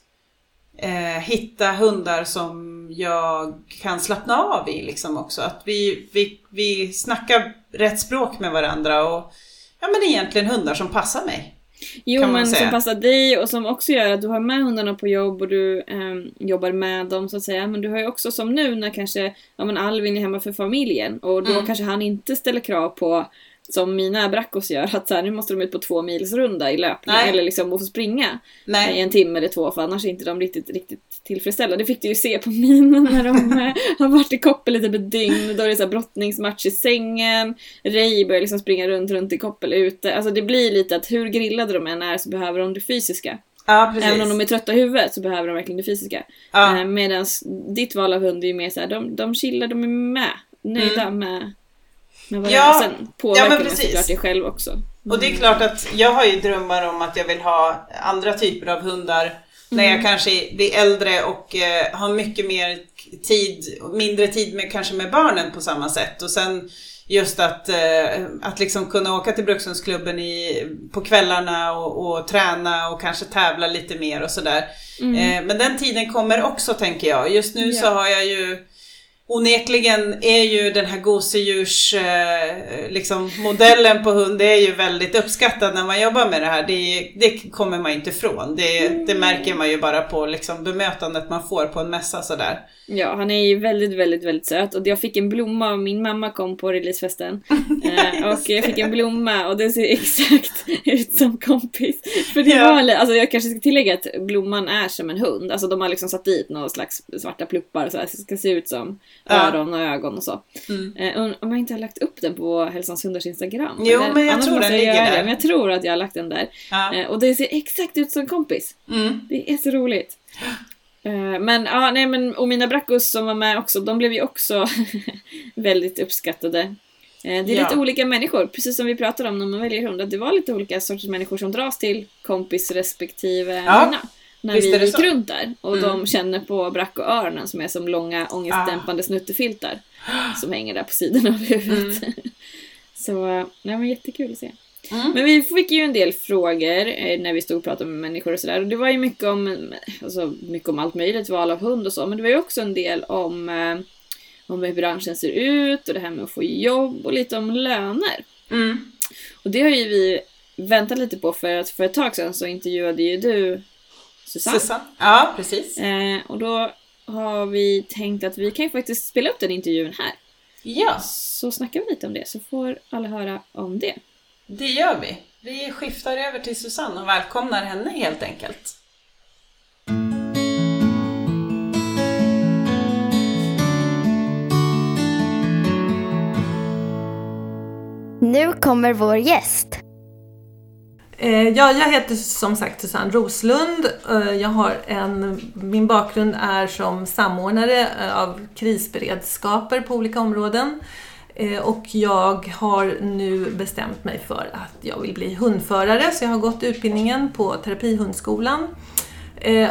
eh, hitta hundar som jag kan slappna av i liksom också. Att vi, vi, vi snackar rätt språk med varandra och ja men egentligen hundar som passar mig. Jo men säga. som passar dig och som också gör att du har med hundarna på jobb och du ehm, jobbar med dem så att säga. Men du har ju också som nu när kanske ja, men Alvin är hemma för familjen och då Mm. kanske han inte ställer krav på som mina brackos gör, att så här, nu måste de ut på två mils runda i löpning Nej. eller liksom och få springa i Nej. en timme eller två för annars är inte de riktigt, riktigt tillfredsställda. Det fick du ju se på mina när de eh, har varit i koppel lite ett dygn. Då är det så här brottningsmatch i sängen, Ray börjar liksom springa runt, runt i koppel ute. Alltså det blir lite att hur grillade de än är så behöver de det fysiska. Ja. Även om de är trötta i huvudet så behöver de verkligen det fysiska. ja. Eh, Medan ditt val av hund är ju mer såhär, de, de chillar, de är med. Nöjda med, med vad Ja. Sen påverkar ja, men man precis. såklart det själv också. Och det är klart att jag har ju drömmar om att jag vill ha andra typer av hundar när jag kanske blir äldre och eh, har mycket mer tid, mindre tid med kanske med barnen på samma sätt. Och sen just att, eh, att liksom kunna åka till Brukshundsklubben i, på kvällarna och, och träna och kanske tävla lite mer och sådär. Eh, men den tiden kommer också tänker jag. Just nu så Ja. har jag ju Onekligen är ju den här gosedjurs eh, liksom, modellen på hund, det är ju väldigt uppskattad när man jobbar med det här. Det, det kommer man inte ifrån. Det, det märker man ju bara på liksom, bemötandet man får på en mässa sådär. Ja, han är ju väldigt, väldigt, väldigt söt. Och jag fick en blomma av min mamma kom på releasefesten. Eh, och jag fick en blomma och det ser exakt ut som kompis. För det Ja. var alltså jag kanske ska tillägga att blomman är som en hund. Alltså de har liksom satt dit några slags svarta pluppar så här, så det ska se ut som. Öron och ögon och så. Mm. Eh, om jag inte har lagt upp den på Hälsans hundars Instagram. Jo, eller? men jag tror den jag ligger där. Det. Men jag tror att jag har lagt den där. Ja. Eh, och det ser exakt ut som kompis. Mm. Det är så roligt. Eh, Men ja, nej men och mina brackos som var med också, de blev ju också väldigt uppskattade. Det är Ja. lite olika människor, precis som vi pratade om när man väljer hund, att det var lite olika sorters människor som dras till kompis respektive Ja, mina. När visst vi gick så. runt där och Mm. de känner på brackoöronen som är som långa ångestdämpande snuttefiltar som hänger där på sidan av huvudet. Så, eh, nej men jättekul att se. Mm. Men vi fick ju en del frågor eh, när vi stod och pratade med människor och sådär. Och det var ju mycket om, alltså, mycket om allt möjligt, val av hund och så. Men det var ju också en del om, eh, om hur branschen ser ut och det här med att få jobb och lite om löner. Mm. Och det har ju vi väntat lite på för att för ett tag sedan så intervjuade ju du Susanne. Susanne? Ja, precis. Eh, och då har vi tänkt att vi kan ju faktiskt spela upp den intervjun här. Ja, Så snackar vi lite om det så får alla höra om det. det gör vi. Vi skiftar över till Susanne och välkomnar henne helt enkelt. Nu kommer vår gäst. Eh, ja, jag heter som sagt Susanne Roslund. Eh, jag har en, min bakgrund är som samordnare eh, av krisberedskaper på olika områden. Och jag har nu bestämt mig för att jag vill bli hundförare, så jag har gått utbildningen på Terapihundskolan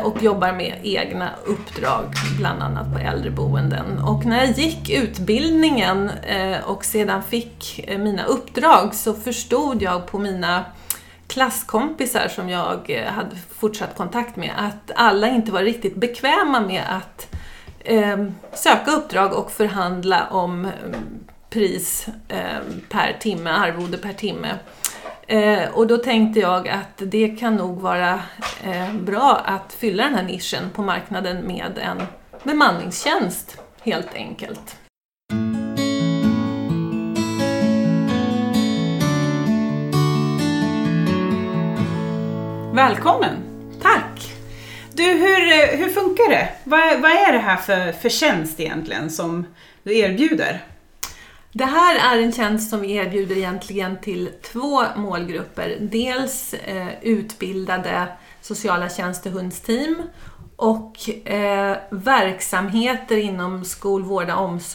och jobbar med egna uppdrag, bland annat på äldreboenden. Och när jag gick utbildningen och sedan fick mina uppdrag så förstod jag på mina klasskompisar som jag eh, hade fortsatt kontakt med att alla inte var riktigt bekväma med att eh, söka uppdrag och förhandla om ehm, pris eh, per timme, arvode per timme. Eh, och då tänkte jag att det kan nog vara eh, bra att fylla den här nischen på marknaden med en bemanningstjänst helt enkelt. Välkommen! Tack! Du, hur, eh, hur funkar det? Vad, vad är det här för, för tjänst egentligen som du erbjuder? Det här är en tjänst som vi erbjuder egentligen till två målgrupper. Dels eh, utbildade sociala tjänstehundsteam och eh, verksamheter inom skolvård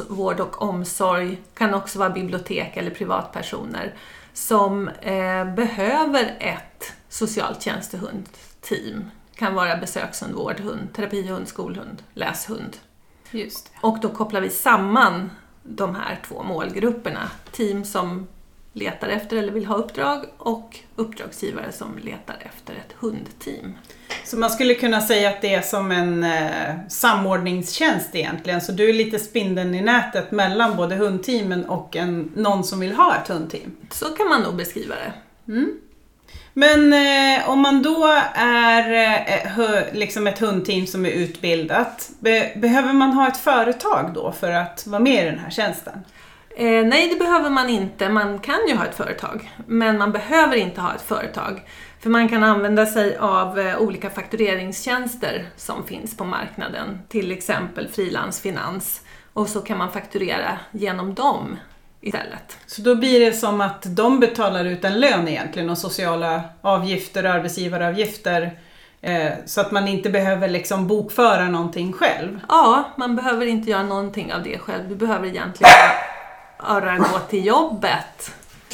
vård och omsorg, kan också vara bibliotek eller privatpersoner, som eh, behöver ett socialt tjänstehundteam. Kan vara besökshund, vårdhund, terapihund, skolhund, läshund. Just Och då kopplar vi samman de här två målgrupperna. Team som letar efter eller vill ha uppdrag och uppdragsgivare som letar efter ett hundteam. Så man skulle kunna säga att det är som en eh, samordningstjänst egentligen. Så du är lite spindeln i nätet mellan både hundteamen och en, någon som vill ha ett hundteam. Så kan man nog beskriva det. Mm. Men eh, om man då är eh, eh liksom ett hundteam som är utbildat, be, behöver man ha ett företag då för att vara med i den här tjänsten? Eh, nej, det behöver man inte. Man kan ju ha ett företag, men man behöver inte ha ett företag. För man kan använda sig av eh, olika faktureringstjänster som finns på marknaden, till exempel frilansfinans. Och så kan man fakturera genom dem istället. Så då blir det som att de betalar ut en lön egentligen och sociala avgifter och arbetsgivaravgifter eh, så att man inte behöver liksom bokföra någonting själv. Ja, man behöver inte göra någonting av det själv. Du behöver egentligen bara gå till jobbet.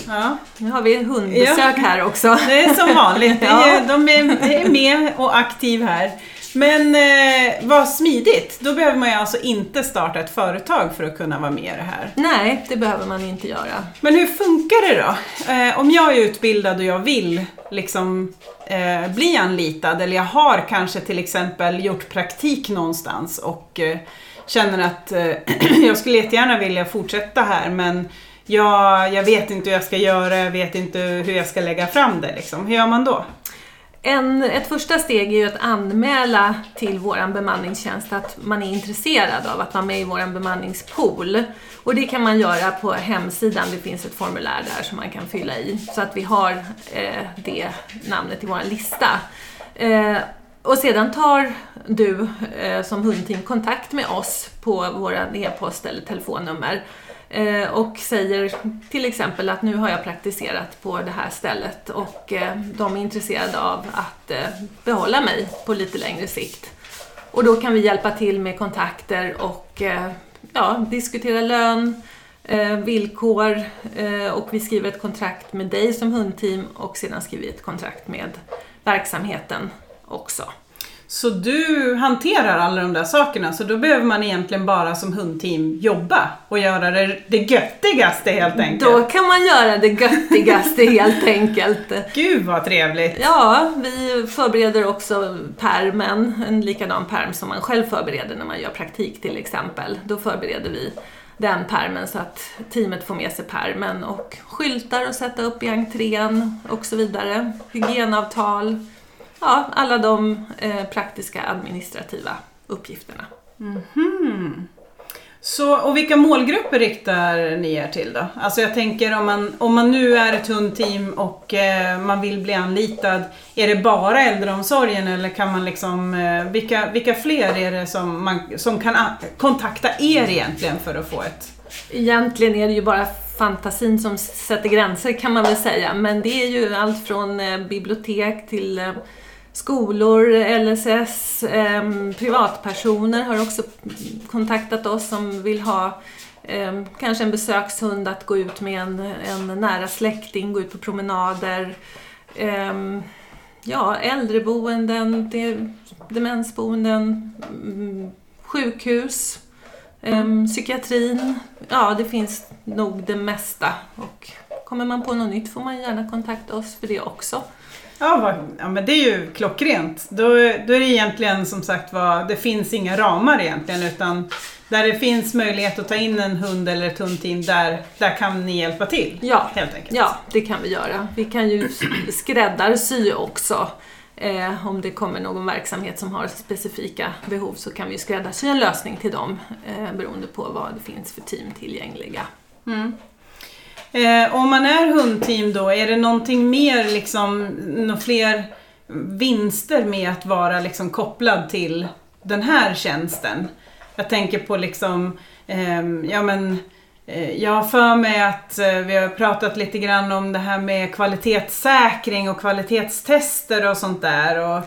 Ja. Nu har vi hundbesök Ja. här också. Det är som vanligt, Ja. de är, är med och aktiv här. Men eh, vad smidigt, då behöver man ju alltså inte starta ett företag för att kunna vara med i det här. Nej, det behöver man inte göra. Men hur funkar det då? Eh, om jag är utbildad och jag vill liksom eh, bli anlitad eller jag har kanske till exempel gjort praktik någonstans och eh, känner att eh, jag skulle jättegärna vilja fortsätta här men jag, jag vet inte hur jag ska göra, jag vet inte hur jag ska lägga fram det. Liksom. Hur gör man då? En, ett första steg är ju att anmäla till vår bemanningstjänst att man är intresserad av att vara med i vår bemanningspool. Och det kan man göra på hemsidan, det finns ett formulär där som man kan fylla i. Så att vi har eh, det namnet i vår lista. Eh, och sedan tar du eh, som hundteam kontakt med oss på vår e-post eller telefonnummer eh, Eh, och säger till exempel att nu har jag praktiserat på det här stället och eh, de är intresserade av att eh, behålla mig på lite längre sikt. Och då kan vi hjälpa till med kontakter och eh, ja, diskutera lön, eh, villkor eh, och vi skriver ett kontrakt med dig som hundteam och sedan skriver vi ett kontrakt med verksamheten också. Så du hanterar alla de där sakerna, så då behöver man egentligen bara som hundteam jobba och göra det, det göttigaste helt enkelt. Då kan man göra det göttigaste helt enkelt. Gud vad trevligt! Ja, vi förbereder också permen, en likadan perm som man själv förbereder när man gör praktik till exempel. Då förbereder vi den permen så att teamet får med sig permen och skyltar att sätta upp i entrén och så vidare. Hygienavtal, ja, alla de eh, praktiska administrativa uppgifterna. Så, och vilka målgrupper riktar ni er till då? Alltså jag tänker om man, om man nu är ett hundteam och eh, man vill bli anlitad, är det bara äldreomsorgen eller kan man liksom, eh, vilka, vilka fler är det som, man, som kan kontakta er egentligen för att få ett Egentligen är det ju bara fantasin som sätter gränser kan man väl säga, men det är ju allt från eh, bibliotek till eh, skolor, LSS, eh, privatpersoner har också kontaktat oss som vill ha eh, kanske en besökshund att gå ut med en, en nära släkting, gå ut på promenader. Eh, ja, äldreboenden, demensboenden, mm, sjukhus. Ehm, psykiatrin, ja det finns nog det mesta. Och kommer man på något nytt får man gärna kontakta oss för det också. Ja, vad, ja men det är ju klockrent. Då, då är det egentligen som sagt vad, det finns inga ramar egentligen utan där det finns möjlighet att ta in en hund eller ett hundteam, där, där kan ni hjälpa till. Ja. Helt enkelt. Ja, det kan vi göra. Vi kan ju skräddarsy också. Eh, om det kommer någon verksamhet som har specifika behov så kan vi skräddarsy en lösning till dem eh, beroende på vad det finns för team tillgängliga. Mm. Eh, om man är hundteam då, är det någonting mer, liksom, några fler vinster med att vara liksom kopplad till den här tjänsten? Jag tänker på liksom, ehm, ja men, eh, jag har för mig att eh, vi har pratat lite grann om det här med kvalitetssäkring och kvalitetstester och sånt där. Och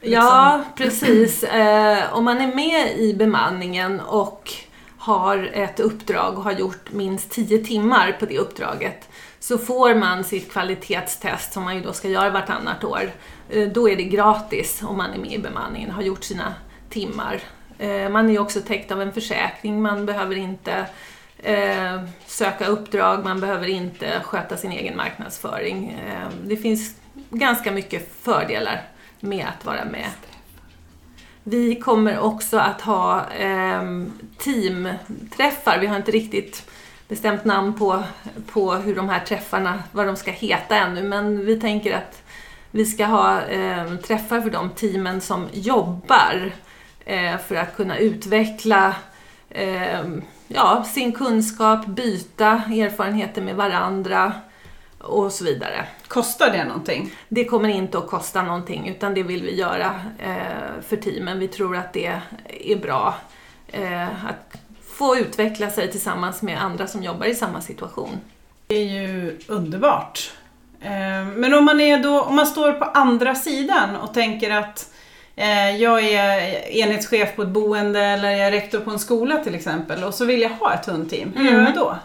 liksom, Ja, precis. Eh, om man är med i bemanningen och har ett uppdrag och har gjort minst 10 timmar på det uppdraget så får man sitt kvalitetstest som man ju då ska göra vartannat år. Eh, då är det gratis om man är med i bemanningen och har gjort sina timmar. Eh, man är ju också täckt av en försäkring, man behöver inte eh, söka uppdrag, man behöver inte sköta sin egen marknadsföring. Det finns ganska mycket fördelar med att vara med. Vi kommer också att ha eh, teamträffar. Vi har inte riktigt bestämt namn på, på hur de här träffarna, vad de ska heta ännu, men vi tänker att vi ska ha eh, träffar för de teamen som jobbar eh, för att kunna utveckla eh, ja, sin kunskap, byta erfarenheter med varandra och så vidare. Kostar det någonting? Det kommer inte att kosta någonting utan det vill vi göra eh, för teamen. Vi tror att det är bra eh, att få utveckla sig tillsammans med andra som jobbar i samma situation. Det är ju underbart. Eh, men om man, är då, om man står på andra sidan och tänker att eh, jag är enhetschef på ett boende eller jag är rektor på en skola till exempel och så vill jag ha ett hundteam. Hur gör jag då?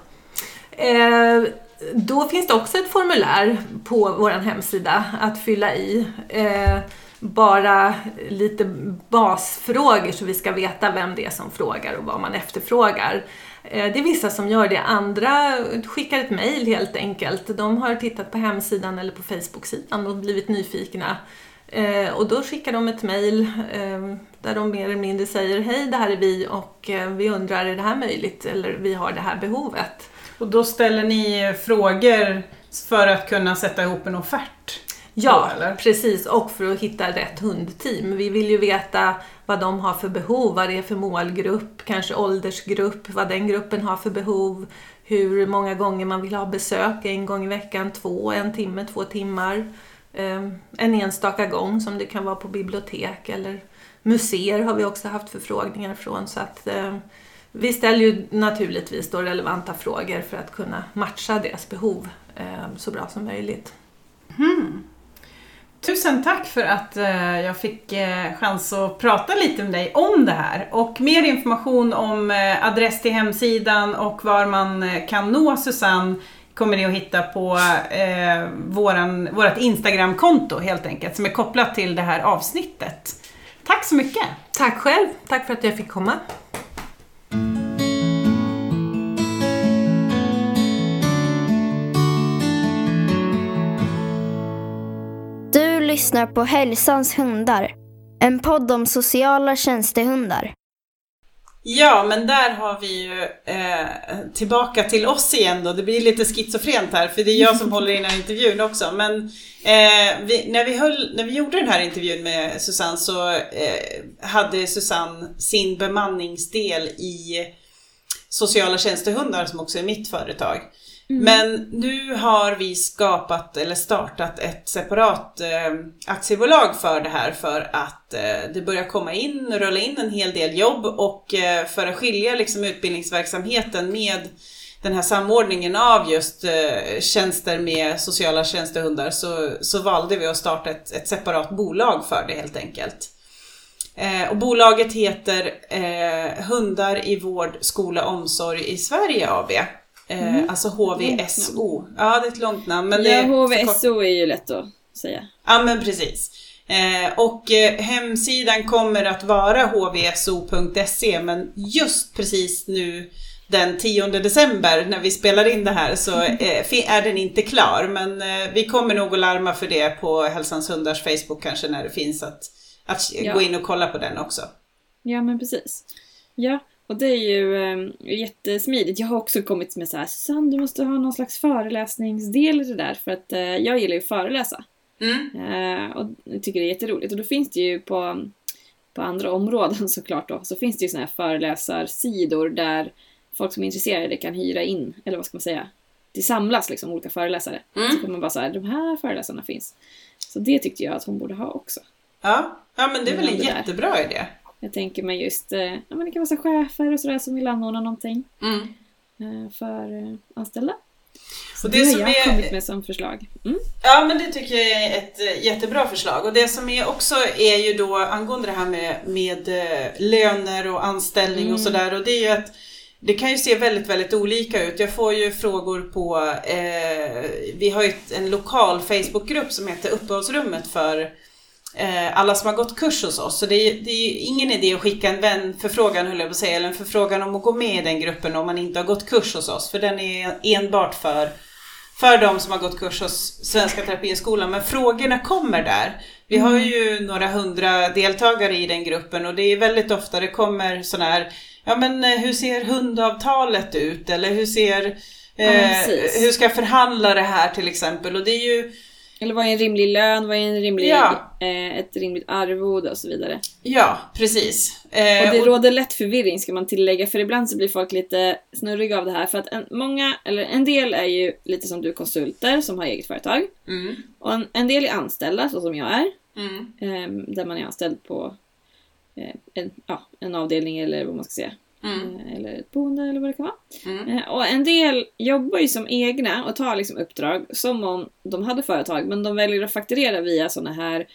Då finns det också ett formulär på vår hemsida att fylla i. Eh, bara lite basfrågor så vi ska veta vem det är som frågar och vad man efterfrågar. Eh, det är vissa som gör det, andra skickar ett mejl helt enkelt. De har tittat på hemsidan eller på Facebook-sidan och blivit nyfikna. Eh, och då skickar de ett mejl eh, där de mer eller mindre säger Hej, det här är vi och eh, vi undrar, är det här möjligt? Eller vi har det här behovet. Och då ställer ni frågor för att kunna sätta ihop en offert? Ja, då, precis. Och för att hitta rätt hundteam. Vi vill ju veta vad de har för behov, vad det är för målgrupp, kanske åldersgrupp, vad den gruppen har för behov, hur många gånger man vill ha besök, en gång i veckan, två, en timme, två timmar. Ehm, en enstaka gång som det kan vara på bibliotek eller museer har vi också haft förfrågningar från. Så att, ehm, vi ställer ju naturligtvis då relevanta frågor för att kunna matcha deras behov ehm, så bra som möjligt. Mm. Tusen tack för att eh, jag fick eh, chans att prata lite med dig om det här. Och mer information om eh, adress till hemsidan och var man kan nå Susanne kommer ni att hitta på eh, våran, vårat Instagramkonto helt enkelt, som är kopplat till det här avsnittet. Tack så mycket! Tack själv! Tack för att jag fick komma. Lyssnar på Hälsans hundar. En podd om sociala tjänstehundar. Ja, men där har vi ju eh, tillbaka till oss igen då. Det blir lite schizofrent här, för det är jag som håller i den här intervjun också. Men eh, vi, när, vi höll, när vi gjorde den här intervjun med Susanne så eh, hade Susanne sin bemanningsdel i sociala tjänstehundar som också är mitt företag. Mm. Men nu har vi skapat eller startat ett separat eh, aktiebolag för det här för att eh, det börjar komma in, rulla in en hel del jobb och eh, för att skilja liksom utbildningsverksamheten med den här samordningen av just eh, tjänster med sociala tjänstehundar så, så valde vi att starta ett, ett separat bolag för det helt enkelt. Eh, och bolaget heter eh, Hundar i vård, skola, omsorg i Sverige AB. Eh, mm. Alltså HVSO. Ja, det är ett långt namn. Men ja, HVSO är ju lätt att säga. Ja, men precis. Eh, och eh, hemsidan kommer att vara hvso.se men just precis nu den 10 december när vi spelar in det här så eh, är den inte klar. Men vi kommer nog att larma för det på Hälsans Hundars Facebook kanske när det finns att, att ja. gå in och kolla på den också. Ja, men precis. Ja, och det är ju eh, jättesmidigt. Jag har också kommit med så här, Susanne du måste ha någon slags föreläsningsdel i det där för att eh, jag gillar ju att föreläsa. Mm. Eh, och tycker det är jätteroligt. Och då finns det ju på, på andra områden såklart då, så finns det ju såna här föreläsarsidor där folk som är intresserade kan hyra in, eller vad ska man säga, det samlas liksom olika föreläsare. Mm. Så kan man bara säga de här föreläsarna finns. Så det tyckte jag att hon borde ha också. Ja, ja men det är väl en jättebra idé. Jag tänker mig just, eh, ja men det kan vara så chefer och sådär som vill anordna någonting mm. Eh, för eh, anställda. Så och det, det har jag är... kommit med som förslag. Mm. Ja men det tycker jag är ett jättebra förslag. Och det som är också är ju då angående det här med, med löner och anställning mm. och sådär. Och det är ju att det kan ju se väldigt, väldigt olika ut. Jag får ju frågor på, eh, vi har ju en lokal Facebookgrupp som heter Uppehållsrummet för alla som har gått kurs hos oss. Så det är, det är ingen idé att skicka en vänförfrågan, höll jag på att säga, eller en förfrågan om att gå med i den gruppen om man inte har gått kurs hos oss. För den är enbart för, för de som har gått kurs hos Svenska Terapiskolan. Men frågorna kommer där. Vi har ju några hundra deltagare i den gruppen och det är väldigt ofta det kommer sådana här ja men eh, hur ser hundavtalet ut? Eller hur ser, Ja, eh, precis. hur ska jag förhandla det här till exempel? Och det är ju, Eller vad är en rimlig lön, vad är en rimlig, Ja. eh, ett rimligt arvode och så vidare. ja precis. Eh, Och det och- råder lätt förvirring ska man tillägga, för ibland så blir folk lite snurriga av det här. För att en, många, eller en del är ju lite som du, konsulter som har eget företag. mm, Och en, en del är anställda, så som jag är. mm, ehm, där man är anställd på eh, en, ja, en avdelning eller vad man ska säga. Mm, Eh, eller ett boende eller vad det kan vara. mm. Eh, Och en del jobbar ju som egna och tar liksom uppdrag som om de hade företag men de väljer att fakturera via såna här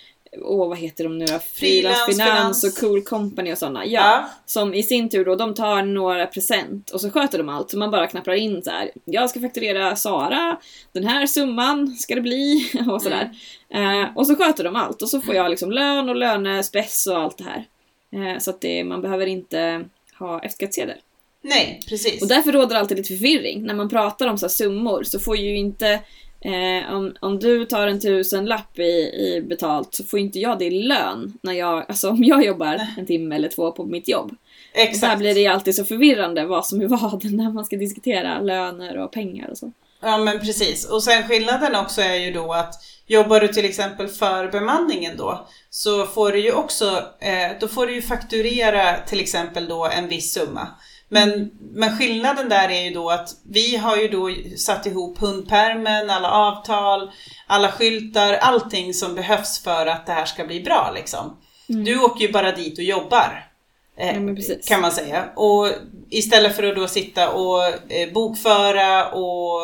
Åh, vad heter de nu då? Frilans Finans. Finans och Cool Company och sådana. Ja, Ja. Som i sin tur då, de tar några present och så sköter de allt. Så man bara knappar in så här. Jag ska fakturera Sara, den här summan ska det bli och sådär. Eh, och så sköter de allt och så får jag liksom lön och lönespess och allt det här. Eh, så att det, man behöver inte ha F-skattsedel. Nej, precis. Och därför råder alltid lite förvirring. När man pratar om så här summor så får ju inte Eh, om, om du tar en tusenlapp i, i betalt så får inte jag det i lön när jag, alltså om jag jobbar en timme eller två på mitt jobb. Och där Exakt. blir det ju alltid så förvirrande vad som är vad när man ska diskutera löner och pengar och så. Ja men precis. Och sen skillnaden också är ju då att jobbar du till exempel för bemanningen då så får du ju också, eh, då får du ju fakturera till exempel då en viss summa. Men, men skillnaden där är ju då att vi har ju då satt ihop hundpermen, alla avtal, alla skyltar, allting som behövs för att det här ska bli bra liksom. Du åker ju bara dit och jobbar. eh, Ja, kan man säga. Och istället för att då sitta och eh, bokföra och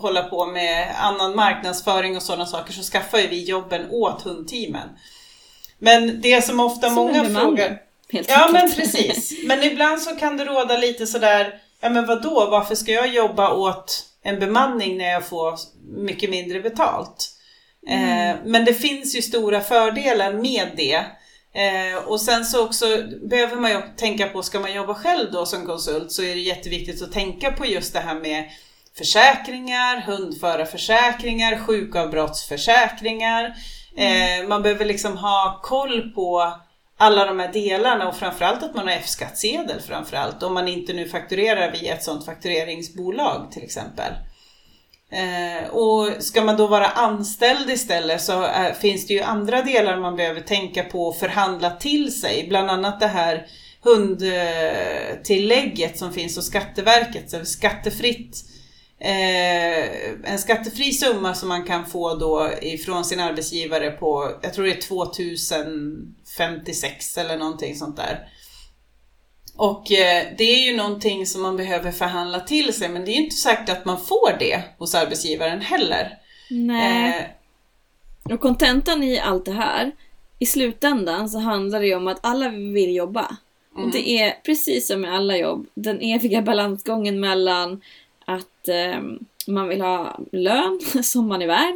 hålla på med annan marknadsföring och sådana saker så skaffar ju vi jobben åt hundteamen. Men det som ofta Som många frågar... Helt Ja men enkelt. precis. Men ibland så kan det råda lite sådär, ja men vad då? varför ska jag jobba åt en bemanning när jag får mycket mindre betalt? Eh, men det finns ju stora fördelar med det. Eh, och sen så också behöver man ju tänka på, ska man jobba själv då som konsult så är det jätteviktigt att tänka på just det här med försäkringar, hundförarförsäkringar, sjukavbrottsförsäkringar. Eh, man behöver liksom ha koll på alla de här delarna och framförallt att man har F-skattsedel framförallt om man inte nu fakturerar via ett sådant faktureringsbolag till exempel. Eh, och ska man då vara anställd istället så eh, finns det ju andra delar man behöver tänka på och förhandla till sig. Bland annat det här hundtillägget som finns hos Skatteverket, så skattefritt. Eh, en skattefri summa som man kan få då ifrån sin arbetsgivare på, jag tror det är 2056 eller någonting sånt där. Och eh, det är ju någonting som man behöver förhandla till sig men det är ju inte säkert att man får det hos arbetsgivaren heller. Nej. Eh, Och kontentan i allt det här, i slutändan så handlar det ju om att alla vill jobba. Och det är precis som med alla jobb, den eviga balansgången mellan att ehm, man vill ha lön som man är värd.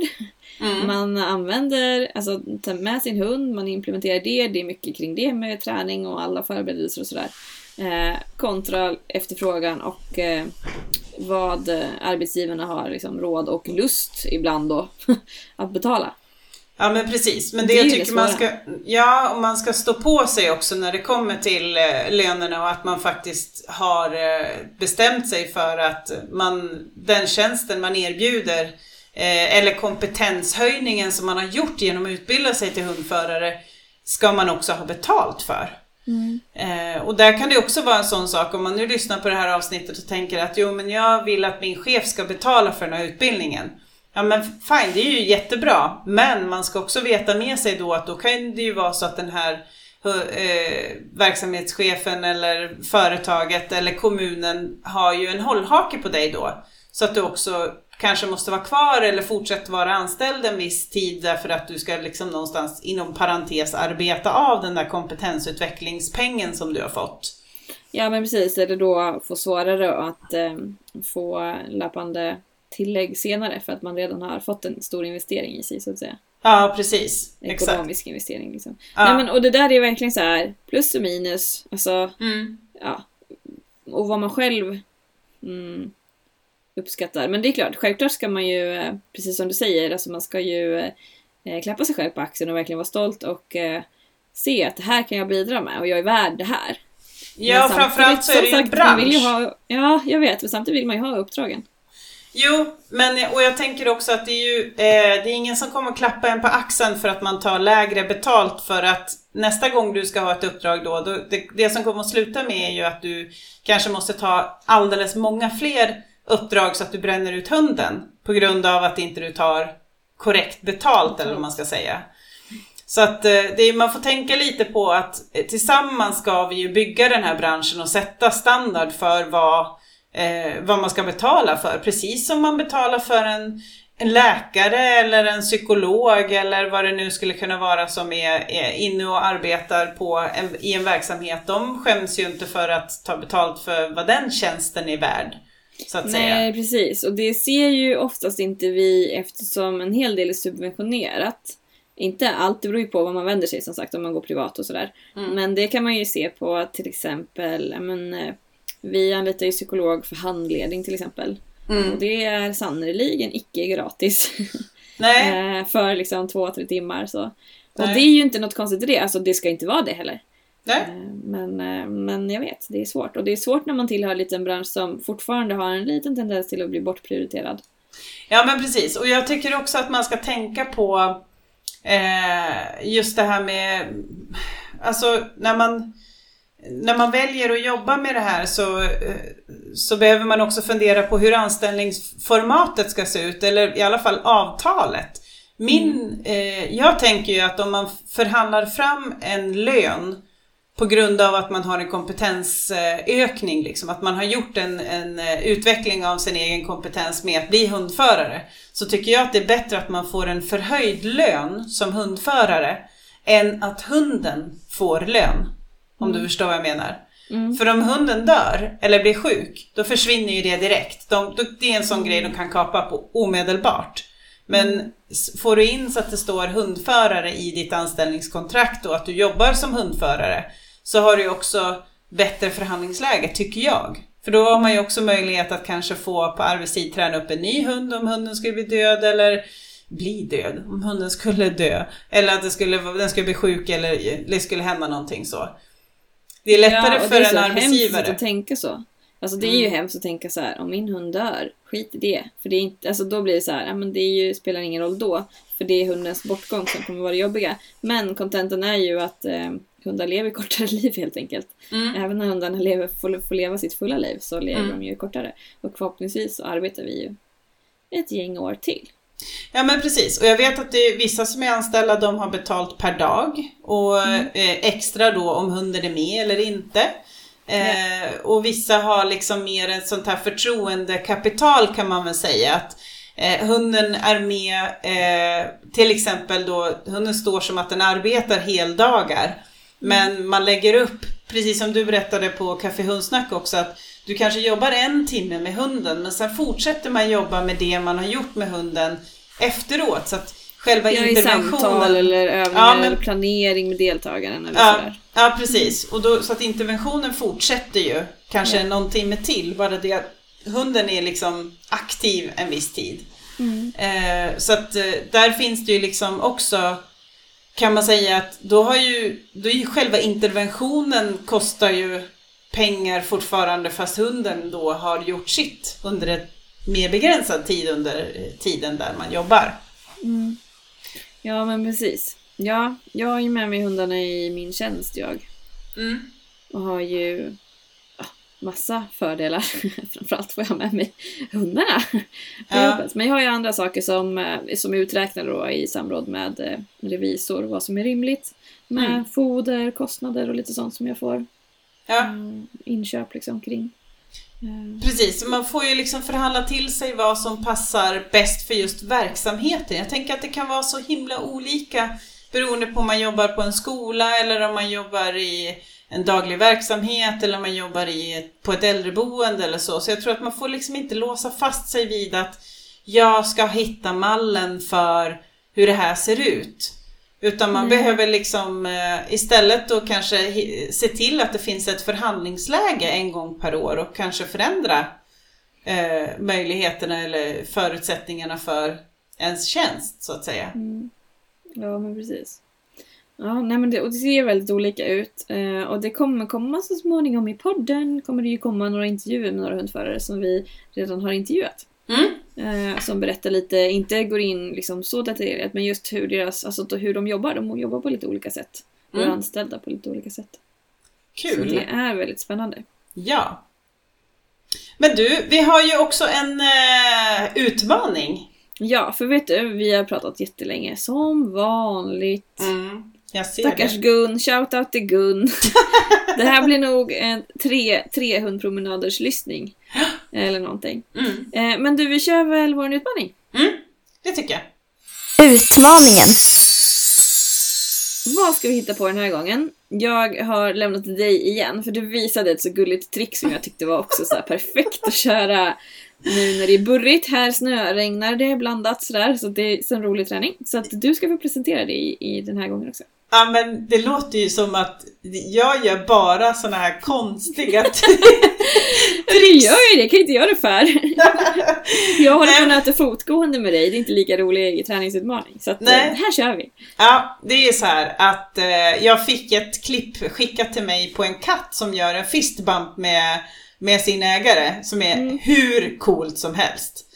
mm, Man använder, alltså tar med sin hund, man implementerar det, det är mycket kring det med träning och alla förberedelser och sådär. Eh, kontra efterfrågan och eh, vad arbetsgivarna har liksom, råd och lust ibland då att betala. Ja men precis, men det, Det jag ju det tycker man ska, ja och man ska stå på sig också när det kommer till eh, lönerna och att man faktiskt har eh, bestämt sig för att man, den tjänsten man erbjuder eh, eller kompetenshöjningen som man har gjort genom att utbilda sig till hundförare ska man också ha betalt för. Mm. Eh, och där kan det också vara en sån sak om man nu lyssnar på det här avsnittet och tänker att jo men jag vill att min chef ska betala för den här utbildningen. Ja men fine, det är ju jättebra. Men man ska också veta med sig då att då kan det ju vara så att den här eh, verksamhetschefen eller företaget eller kommunen har ju en hållhake på dig då. Så att du också kanske måste vara kvar eller fortsätta vara anställd en viss tid därför att du ska liksom någonstans inom parentes arbeta av den där kompetensutvecklingspengen som du har fått. Ja men precis, eller då få svårare att eh, få löpande tillägg senare för att man redan har fått en stor investering i sig så att säga. Ja, precis. Exakt. Ekonomisk investering liksom. Ja. Nej, men, och det där är verkligen så här plus och minus. Alltså, Mm. ja. Och vad man själv mm, uppskattar. Men det är klart, självklart ska man ju, eh, precis som du säger, alltså man ska ju eh, klappa sig själv på axeln och verkligen vara stolt och eh, se att det här kan jag bidra med och jag är värd det här. Ja, framförallt så är det ju en bransch. ha, Ja, jag vet. Men samtidigt vill man ju ha uppdragen. Jo, men och jag tänker också att det är ju, eh, det är ingen som kommer klappa en på axeln för att man tar lägre betalt för att nästa gång du ska ha ett uppdrag då, då det, det som kommer att sluta med är ju att du kanske måste ta alldeles många fler uppdrag så att du bränner ut hunden på grund av att inte du tar korrekt betalt eller vad man ska säga. Så att eh, det man får tänka lite på att eh, tillsammans ska vi ju bygga den här branschen och sätta standard för vad, eh, vad man ska betala för. Precis som man betalar för en, en läkare eller en psykolog eller vad det nu skulle kunna vara som är, är inne och arbetar på en, i en verksamhet. De skäms ju inte för att ta betalt för vad den tjänsten är värd. Så att säga. Nej, precis. Och det ser ju oftast inte vi eftersom en hel del är subventionerat. Inte allt, det beror ju på vad man vänder sig som sagt om man går privat och sådär. Mm. Men det kan man ju se på till exempel, men, eh, vi anlitar ju psykolog för handledning till exempel. Mm. Och det är sannerligen icke gratis. Nej, Eh, för liksom två, tre timmar så. Och Nej. det är ju inte något konstigt i det, alltså det ska inte vara det heller. Nej. Eh, Men, eh, men jag vet, det är svårt. Och det är svårt när man tillhör en liten bransch som fortfarande har en liten tendens till att bli bortprioriterad. Ja men precis, och jag tycker också att man ska tänka på eh, just det här med, alltså när man, när man väljer att jobba med det här så, eh, så behöver man också fundera på hur anställningsformatet ska se ut, eller i alla fall avtalet. Min, eh, jag tänker ju att om man förhandlar fram en lön på grund av att man har en kompetensökning, liksom, att man har gjort en, en eh, utveckling av sin egen kompetens med att bli hundförare, så tycker jag att det är bättre att man får en förhöjd lön som hundförare än att hunden får lön. Om du förstår vad jag menar. För om hunden dör eller blir sjuk, då försvinner ju det direkt. De, det är en sån grej de kan kapa på omedelbart. Men s- får du in så att det står hundförare i ditt anställningskontrakt och att du jobbar som hundförare så har du ju också bättre förhandlingsläge, tycker jag. För då har man ju också möjlighet att kanske få på arbetstid träna upp en ny hund om hunden skulle bli död eller bli död, om hunden skulle dö. Eller att det skulle, den skulle bli sjuk eller det skulle hända någonting så. Det är lättare Ja, och för det är en så hemskt arbetsgivare. att tänka så. Alltså det är ju Mm. hemskt att tänka så här, om min hund dör, skit i det. För det är inte, alltså då blir det så här, ja men det ju, spelar ingen roll då. För det är hundens bortgång som kommer vara det jobbiga. Men kontentan är ju att eh, hundar lever kortare liv helt enkelt. Mm. Även när hundarna lever, får, får leva sitt fulla liv så lever Mm. de ju kortare. Och förhoppningsvis så arbetar vi ju ett gäng år till. Ja men precis, och jag vet att det är vissa som är anställda, de har betalt per dag och Mm. eh, extra då om hunden är med eller inte. Eh, och vissa har liksom mer ett sånt här förtroendekapital kan man väl säga. Att eh, hunden är med, eh, till exempel då, hunden står som att den arbetar heldagar. Men man lägger upp, precis som du berättade på Café Hundsnack också, att du kanske jobbar en timme med hunden men sen fortsätter man jobba med det man har gjort med hunden efteråt. Så att själva Ja, i interventionen... samtal eller övningar Ja, men- eller planering med deltagaren eller Ja, sådär. ja precis. Och då, så att interventionen fortsätter ju kanske Ja. någon timme till. Bara det att hunden är liksom aktiv en viss tid. Mm. Eh, så att eh, där finns det ju liksom också kan man säga att då har ju, då är ju själva interventionen kostar ju pengar fortfarande fast hunden då har gjort sitt under en mer begränsad tid under tiden där man jobbar. Ja, men precis. Ja, jag har ju med mig hundarna i min tjänst jag. Mm. Och har ju massa fördelar. Framförallt får jag med mig hundarna på Ja. jobbet. Men jag har ju andra saker som, eh, som är uträknade då i samråd med eh, revisor. Vad som är rimligt. Med Mm. foder, kostnader och lite sånt som jag får Ja. mm, inköp liksom kring. Eh, Precis, man får ju liksom förhandla till sig vad som passar bäst för just verksamheten. Jag tänker att det kan vara så himla olika beroende på om man jobbar på en skola eller om man jobbar i en daglig verksamhet eller om man jobbar i på ett äldreboende eller så. Så jag tror att man får liksom inte låsa fast sig vid att jag ska hitta mallen för hur det här ser ut. Utan man Nej. behöver liksom eh, istället då kanske se till att det finns ett förhandlingsläge en gång per år och kanske förändra eh, möjligheterna eller förutsättningarna för ens tjänst så att säga. Ja, men precis. Ja, nej men det, och det ser väldigt olika ut. Eh, och det kommer komma så småningom i podden, kommer det ju komma några intervjuer med några hundförare som vi redan har intervjuat. Mm. Eh, som berättar lite, inte går in liksom så detaljerat, men just hur, deras, alltså hur de jobbar. De jobbar på lite olika sätt. Och är Mm. anställda på lite olika sätt. Så Kul! det är väldigt spännande. Ja. Men du, vi har ju också en eh, utmaning. Ja, för vet du, vi har pratat jättelänge, som vanligt. Mm. Jag ser Stackars det. Gun, shoutout till Gun. det här blir nog en tre, tre hundpromenaders lyssning. Eller någonting. Mm. Eh, men du, vi kör väl vår utmaning? Mm. Det tycker jag. Utmaningen. Vad ska vi hitta på den här gången? Jag har lämnat dig igen, för du visade ett så gulligt trick som jag tyckte var också så här perfekt att köra nu när det är burrigt. Här snöregnar det blandat sådär, så det är så en rolig träning. Så att du ska få presentera det i, i den här gången också. Ja men det låter ju som att jag gör bara såna här konstiga Du gör ju det, kan inte jag det för? Jag håller på att nöta fotgående med dig, det är inte lika rolig träningsutmaning. Så att, eh, Nej. här kör vi. Ja, det är så här att eh, jag fick ett klipp skickat till mig på en katt som gör en fistbump med, med sin ägare som är hur coolt som helst.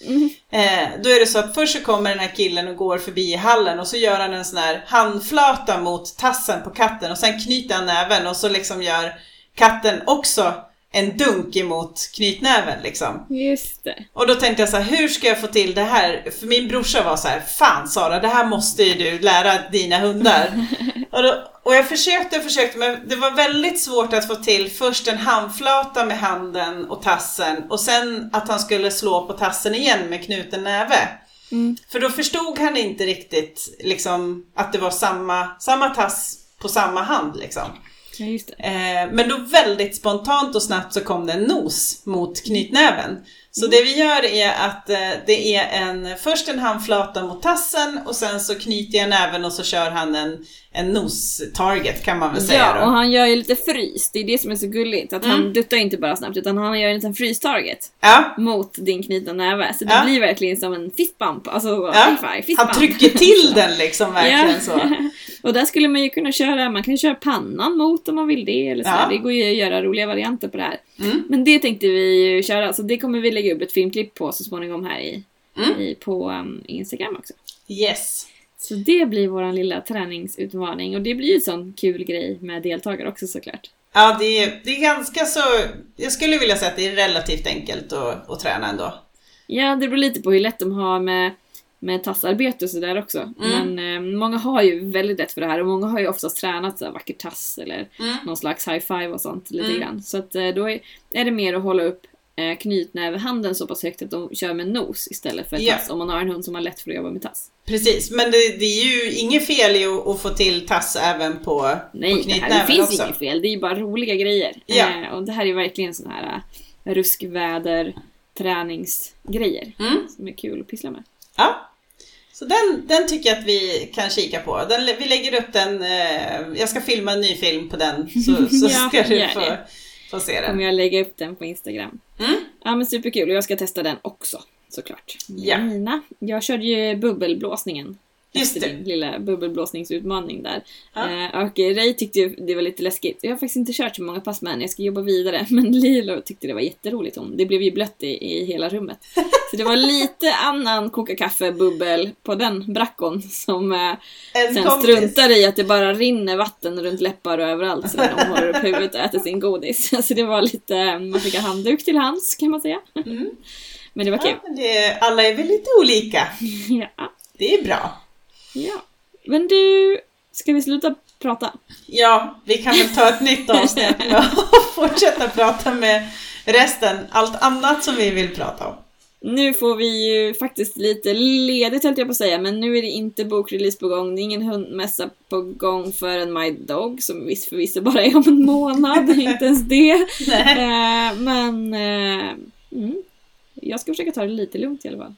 Eh, då är det så att först så kommer den här killen och går förbi i hallen och så gör han en sån här handflata mot tassen på katten och sen knyter han näven och så liksom gör katten också en dunk emot knytnäven liksom. Just det. Och då tänkte jag så här, hur ska jag få till det här? För min brorsa var så här, fan Sara, det här måste ju du lära dina hundar. och, då, och jag försökte och försökte, men det var väldigt svårt att få till först en handflata med handen och tassen och sen att han skulle slå på tassen igen med knuten näve. Mm. För då förstod han inte riktigt liksom att det var samma, samma tass på samma hand liksom. Ja, just det. Eh, men då väldigt spontant och snabbt så kom det en nos mot knytnäven. Så det vi gör är att eh, det är en, först en handflata mot tassen och sen så knyter jag näven och så kör han en, en nos-target kan man väl säga Ja, och då. han gör ju lite frys. Det är det som är så gulligt. Att han duttar inte bara snabbt utan han gör en liten frys-target Ja, mot din knutna näve. Så det Ja. blir verkligen som en fistbump. Alltså Ja. high fistbump. han trycker till den liksom verkligen så. och där skulle man ju kunna köra, man kan köra pannan mot om man vill det. Eller så. Det går ju att göra roliga varianter på det här. Mm. Men det tänkte vi ju köra, så det kommer vi lägga upp ett filmklipp på så småningom här i, Mm. i, på um, Instagram också. Yes. Så det blir vår lilla träningsutmaning och det blir ju en sån kul grej med deltagare också såklart. Ja, det är, det är ganska så, jag skulle vilja säga att det är relativt enkelt att, att träna ändå. Ja, det beror lite på hur lätt de har med, med tassarbete och sådär också. Mm. Men eh, många har ju väldigt lätt för det här och många har ju oftast tränat så här vacker tass eller Mm. någon slags high five och sånt lite Mm. grann. Så att eh, då är, är det mer att hålla upp eh, knytnävehanden så pass högt att de kör med nos istället för Ja. tass om man har en hund som har lätt för att jobba med tass. Precis, men det, det är ju inget fel i att, att få till tass även på, Nej, på det, knytnäven här, det finns också. inget fel. Det är ju bara roliga grejer. Ja. Eh, och det här är verkligen sån här eh, ruskväder träningsgrejer Mm. som är kul att pyssla med. Ja. Så den, den tycker jag att vi kan kika på. Den, vi lägger upp den, eh, jag ska filma en ny film på den så, så Ja, ska du få, det. Få se den. kommer jag lägga upp den på Instagram. Mm. Ja men superkul och jag ska testa den också såklart. Ja. Mina. Jag körde ju bubbelblåsningen. Just efter det. din lilla bubbelblåsningsutmaning där. Ja. Eh, och Ray tyckte ju det var lite läskigt. Jag har faktiskt inte kört så många pass med henne, jag ska jobba vidare. Men Lilo tyckte det var jätteroligt. Hon. Det blev ju blött i, i hela rummet. Så det var lite annan koka kaffe-bubbel på den brackon som eh, En sen kompis. struntar i att det bara rinner vatten runt läppar och överallt så när de håller upp huvudet och äter sin godis. Så det var lite, man fick en handduk till hands kan man säga. Mm. Men det var kul. Ja, det, alla är väl lite olika. Ja. Det är bra. Ja. Men du, ska vi sluta prata? Ja, vi kan väl ta ett nytt avsnitt och fortsätta prata med resten, allt annat som vi vill prata om. Nu får vi ju faktiskt lite ledigt höll jag på att säga, men nu är det inte bokrelease på gång, det är ingen hundmässa på gång förrän My Dog, som visst förvisso bara är om en månad, inte ens det. Eh, men eh, mm, jag ska försöka ta det lite lugnt i alla fall.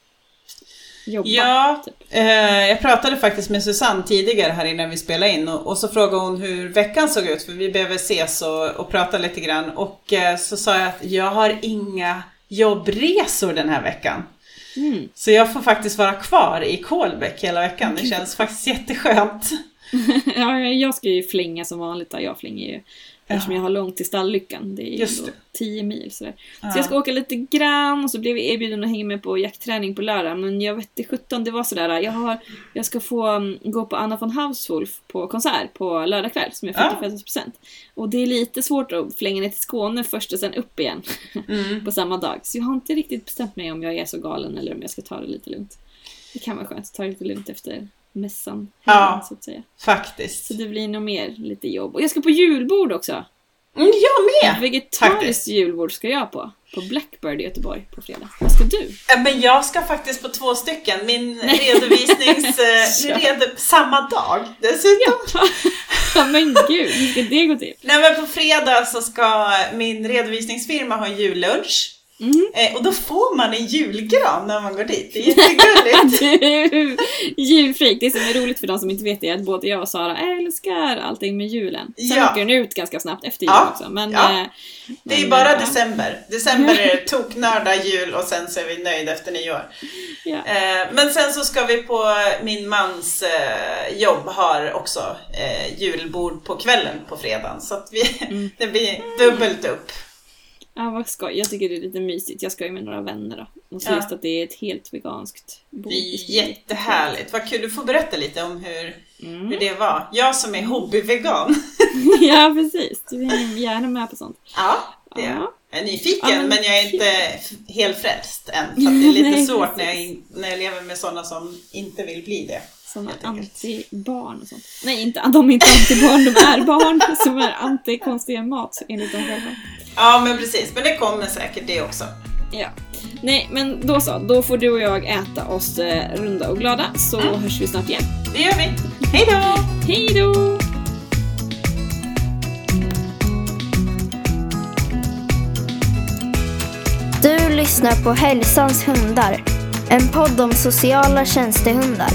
Jobba. Ja, typ. eh, jag pratade faktiskt med Susanne tidigare här innan vi spelade in och, och så frågade hon hur veckan såg ut för vi behöver ses och, och prata lite grann och eh, så sa jag att jag har inga jobbresor den här veckan. Mm. Så jag får faktiskt vara kvar i Kolbäck hela veckan. Det känns faktiskt jätteskönt. ja, jag ska ju flänga som vanligt då. Jag flänger ju eftersom jag har långt till stalllyckan. Det är ju Just då det. 10 mil sådär. Ja. Så jag ska åka lite grann och så blev jag erbjuden att hänga med på jaktträning på lördag. Men jag vet inte 17, det var sådär. Jag, har, jag ska få mm, gå på Anna von Hauswolf på konsert på lördag kväll som är Ja. 40-50%. Och det är lite svårt att flänga ner till Skåne först och sen upp igen Mm. på samma dag. Så jag har inte riktigt bestämt mig om jag är så galen eller om jag ska ta det lite lugnt. Det kan vara skönt att ta det lite lugnt efter mässan. Ja. Så att säga. Faktiskt. Så det blir nog mer lite jobb. Och jag ska på julbord också. Mm, jag med! Vegetariskt faktiskt. julbord ska jag på. På Blackbird i Göteborg på fredag. Vad ska du? Ja, Men jag ska faktiskt på två stycken. Min redovisnings... eh, Ja. samma dag dessutom. Ja men gud, hur ska det gå till? Nej men på fredag så ska min redovisningsfirma ha jullunch. Mm. Eh, och då får man en julgran när man går dit. Det är jättegulligt. Julfreak. Det som är roligt för de som inte vet det är att både jag och Sara älskar allting med julen. Sen Ja. åker den ut ganska snabbt efter jul Ja. också. Men, Ja. eh, Det är men, bara ja. december. December är det toknörda jul och sen så är vi nöjda efter nyår. Ja. Eh, men sen så ska vi på min mans eh, jobb har också eh, julbord på kvällen på fredagen. Så att vi, Mm. det blir dubbelt upp. Ja, vad skoj. Jag tycker det är lite mysigt. Jag ska ju med några vänner då. Och så Ja. just att det är ett helt veganskt bord. Det är jättehärligt. Vad kul, du får berätta lite om hur, Mm. hur det var. Jag som är hobbyvegan. ja, precis. Du är gärna med på sånt. Ja, det är. Ja. Jag är nyfiken Ja, men men jag är inte helt frälst än. Att det är lite Nej, svårt när jag, när jag lever med sådana som inte vill bli det. Enkelt. anti-barn och sånt. Nej, inte, de är inte anti-barn, de är barn som är anti-konstiga mat enligt dem själva. Ja men precis, men det kommer säkert det också. Ja. Nej, men då så. Då får du och jag äta oss eh, runda och glada så Mm. hörs vi snart igen. Det gör vi. Hej då! Hej då! Du lyssnar på Hälsans hundar. En podd om sociala tjänstehundar.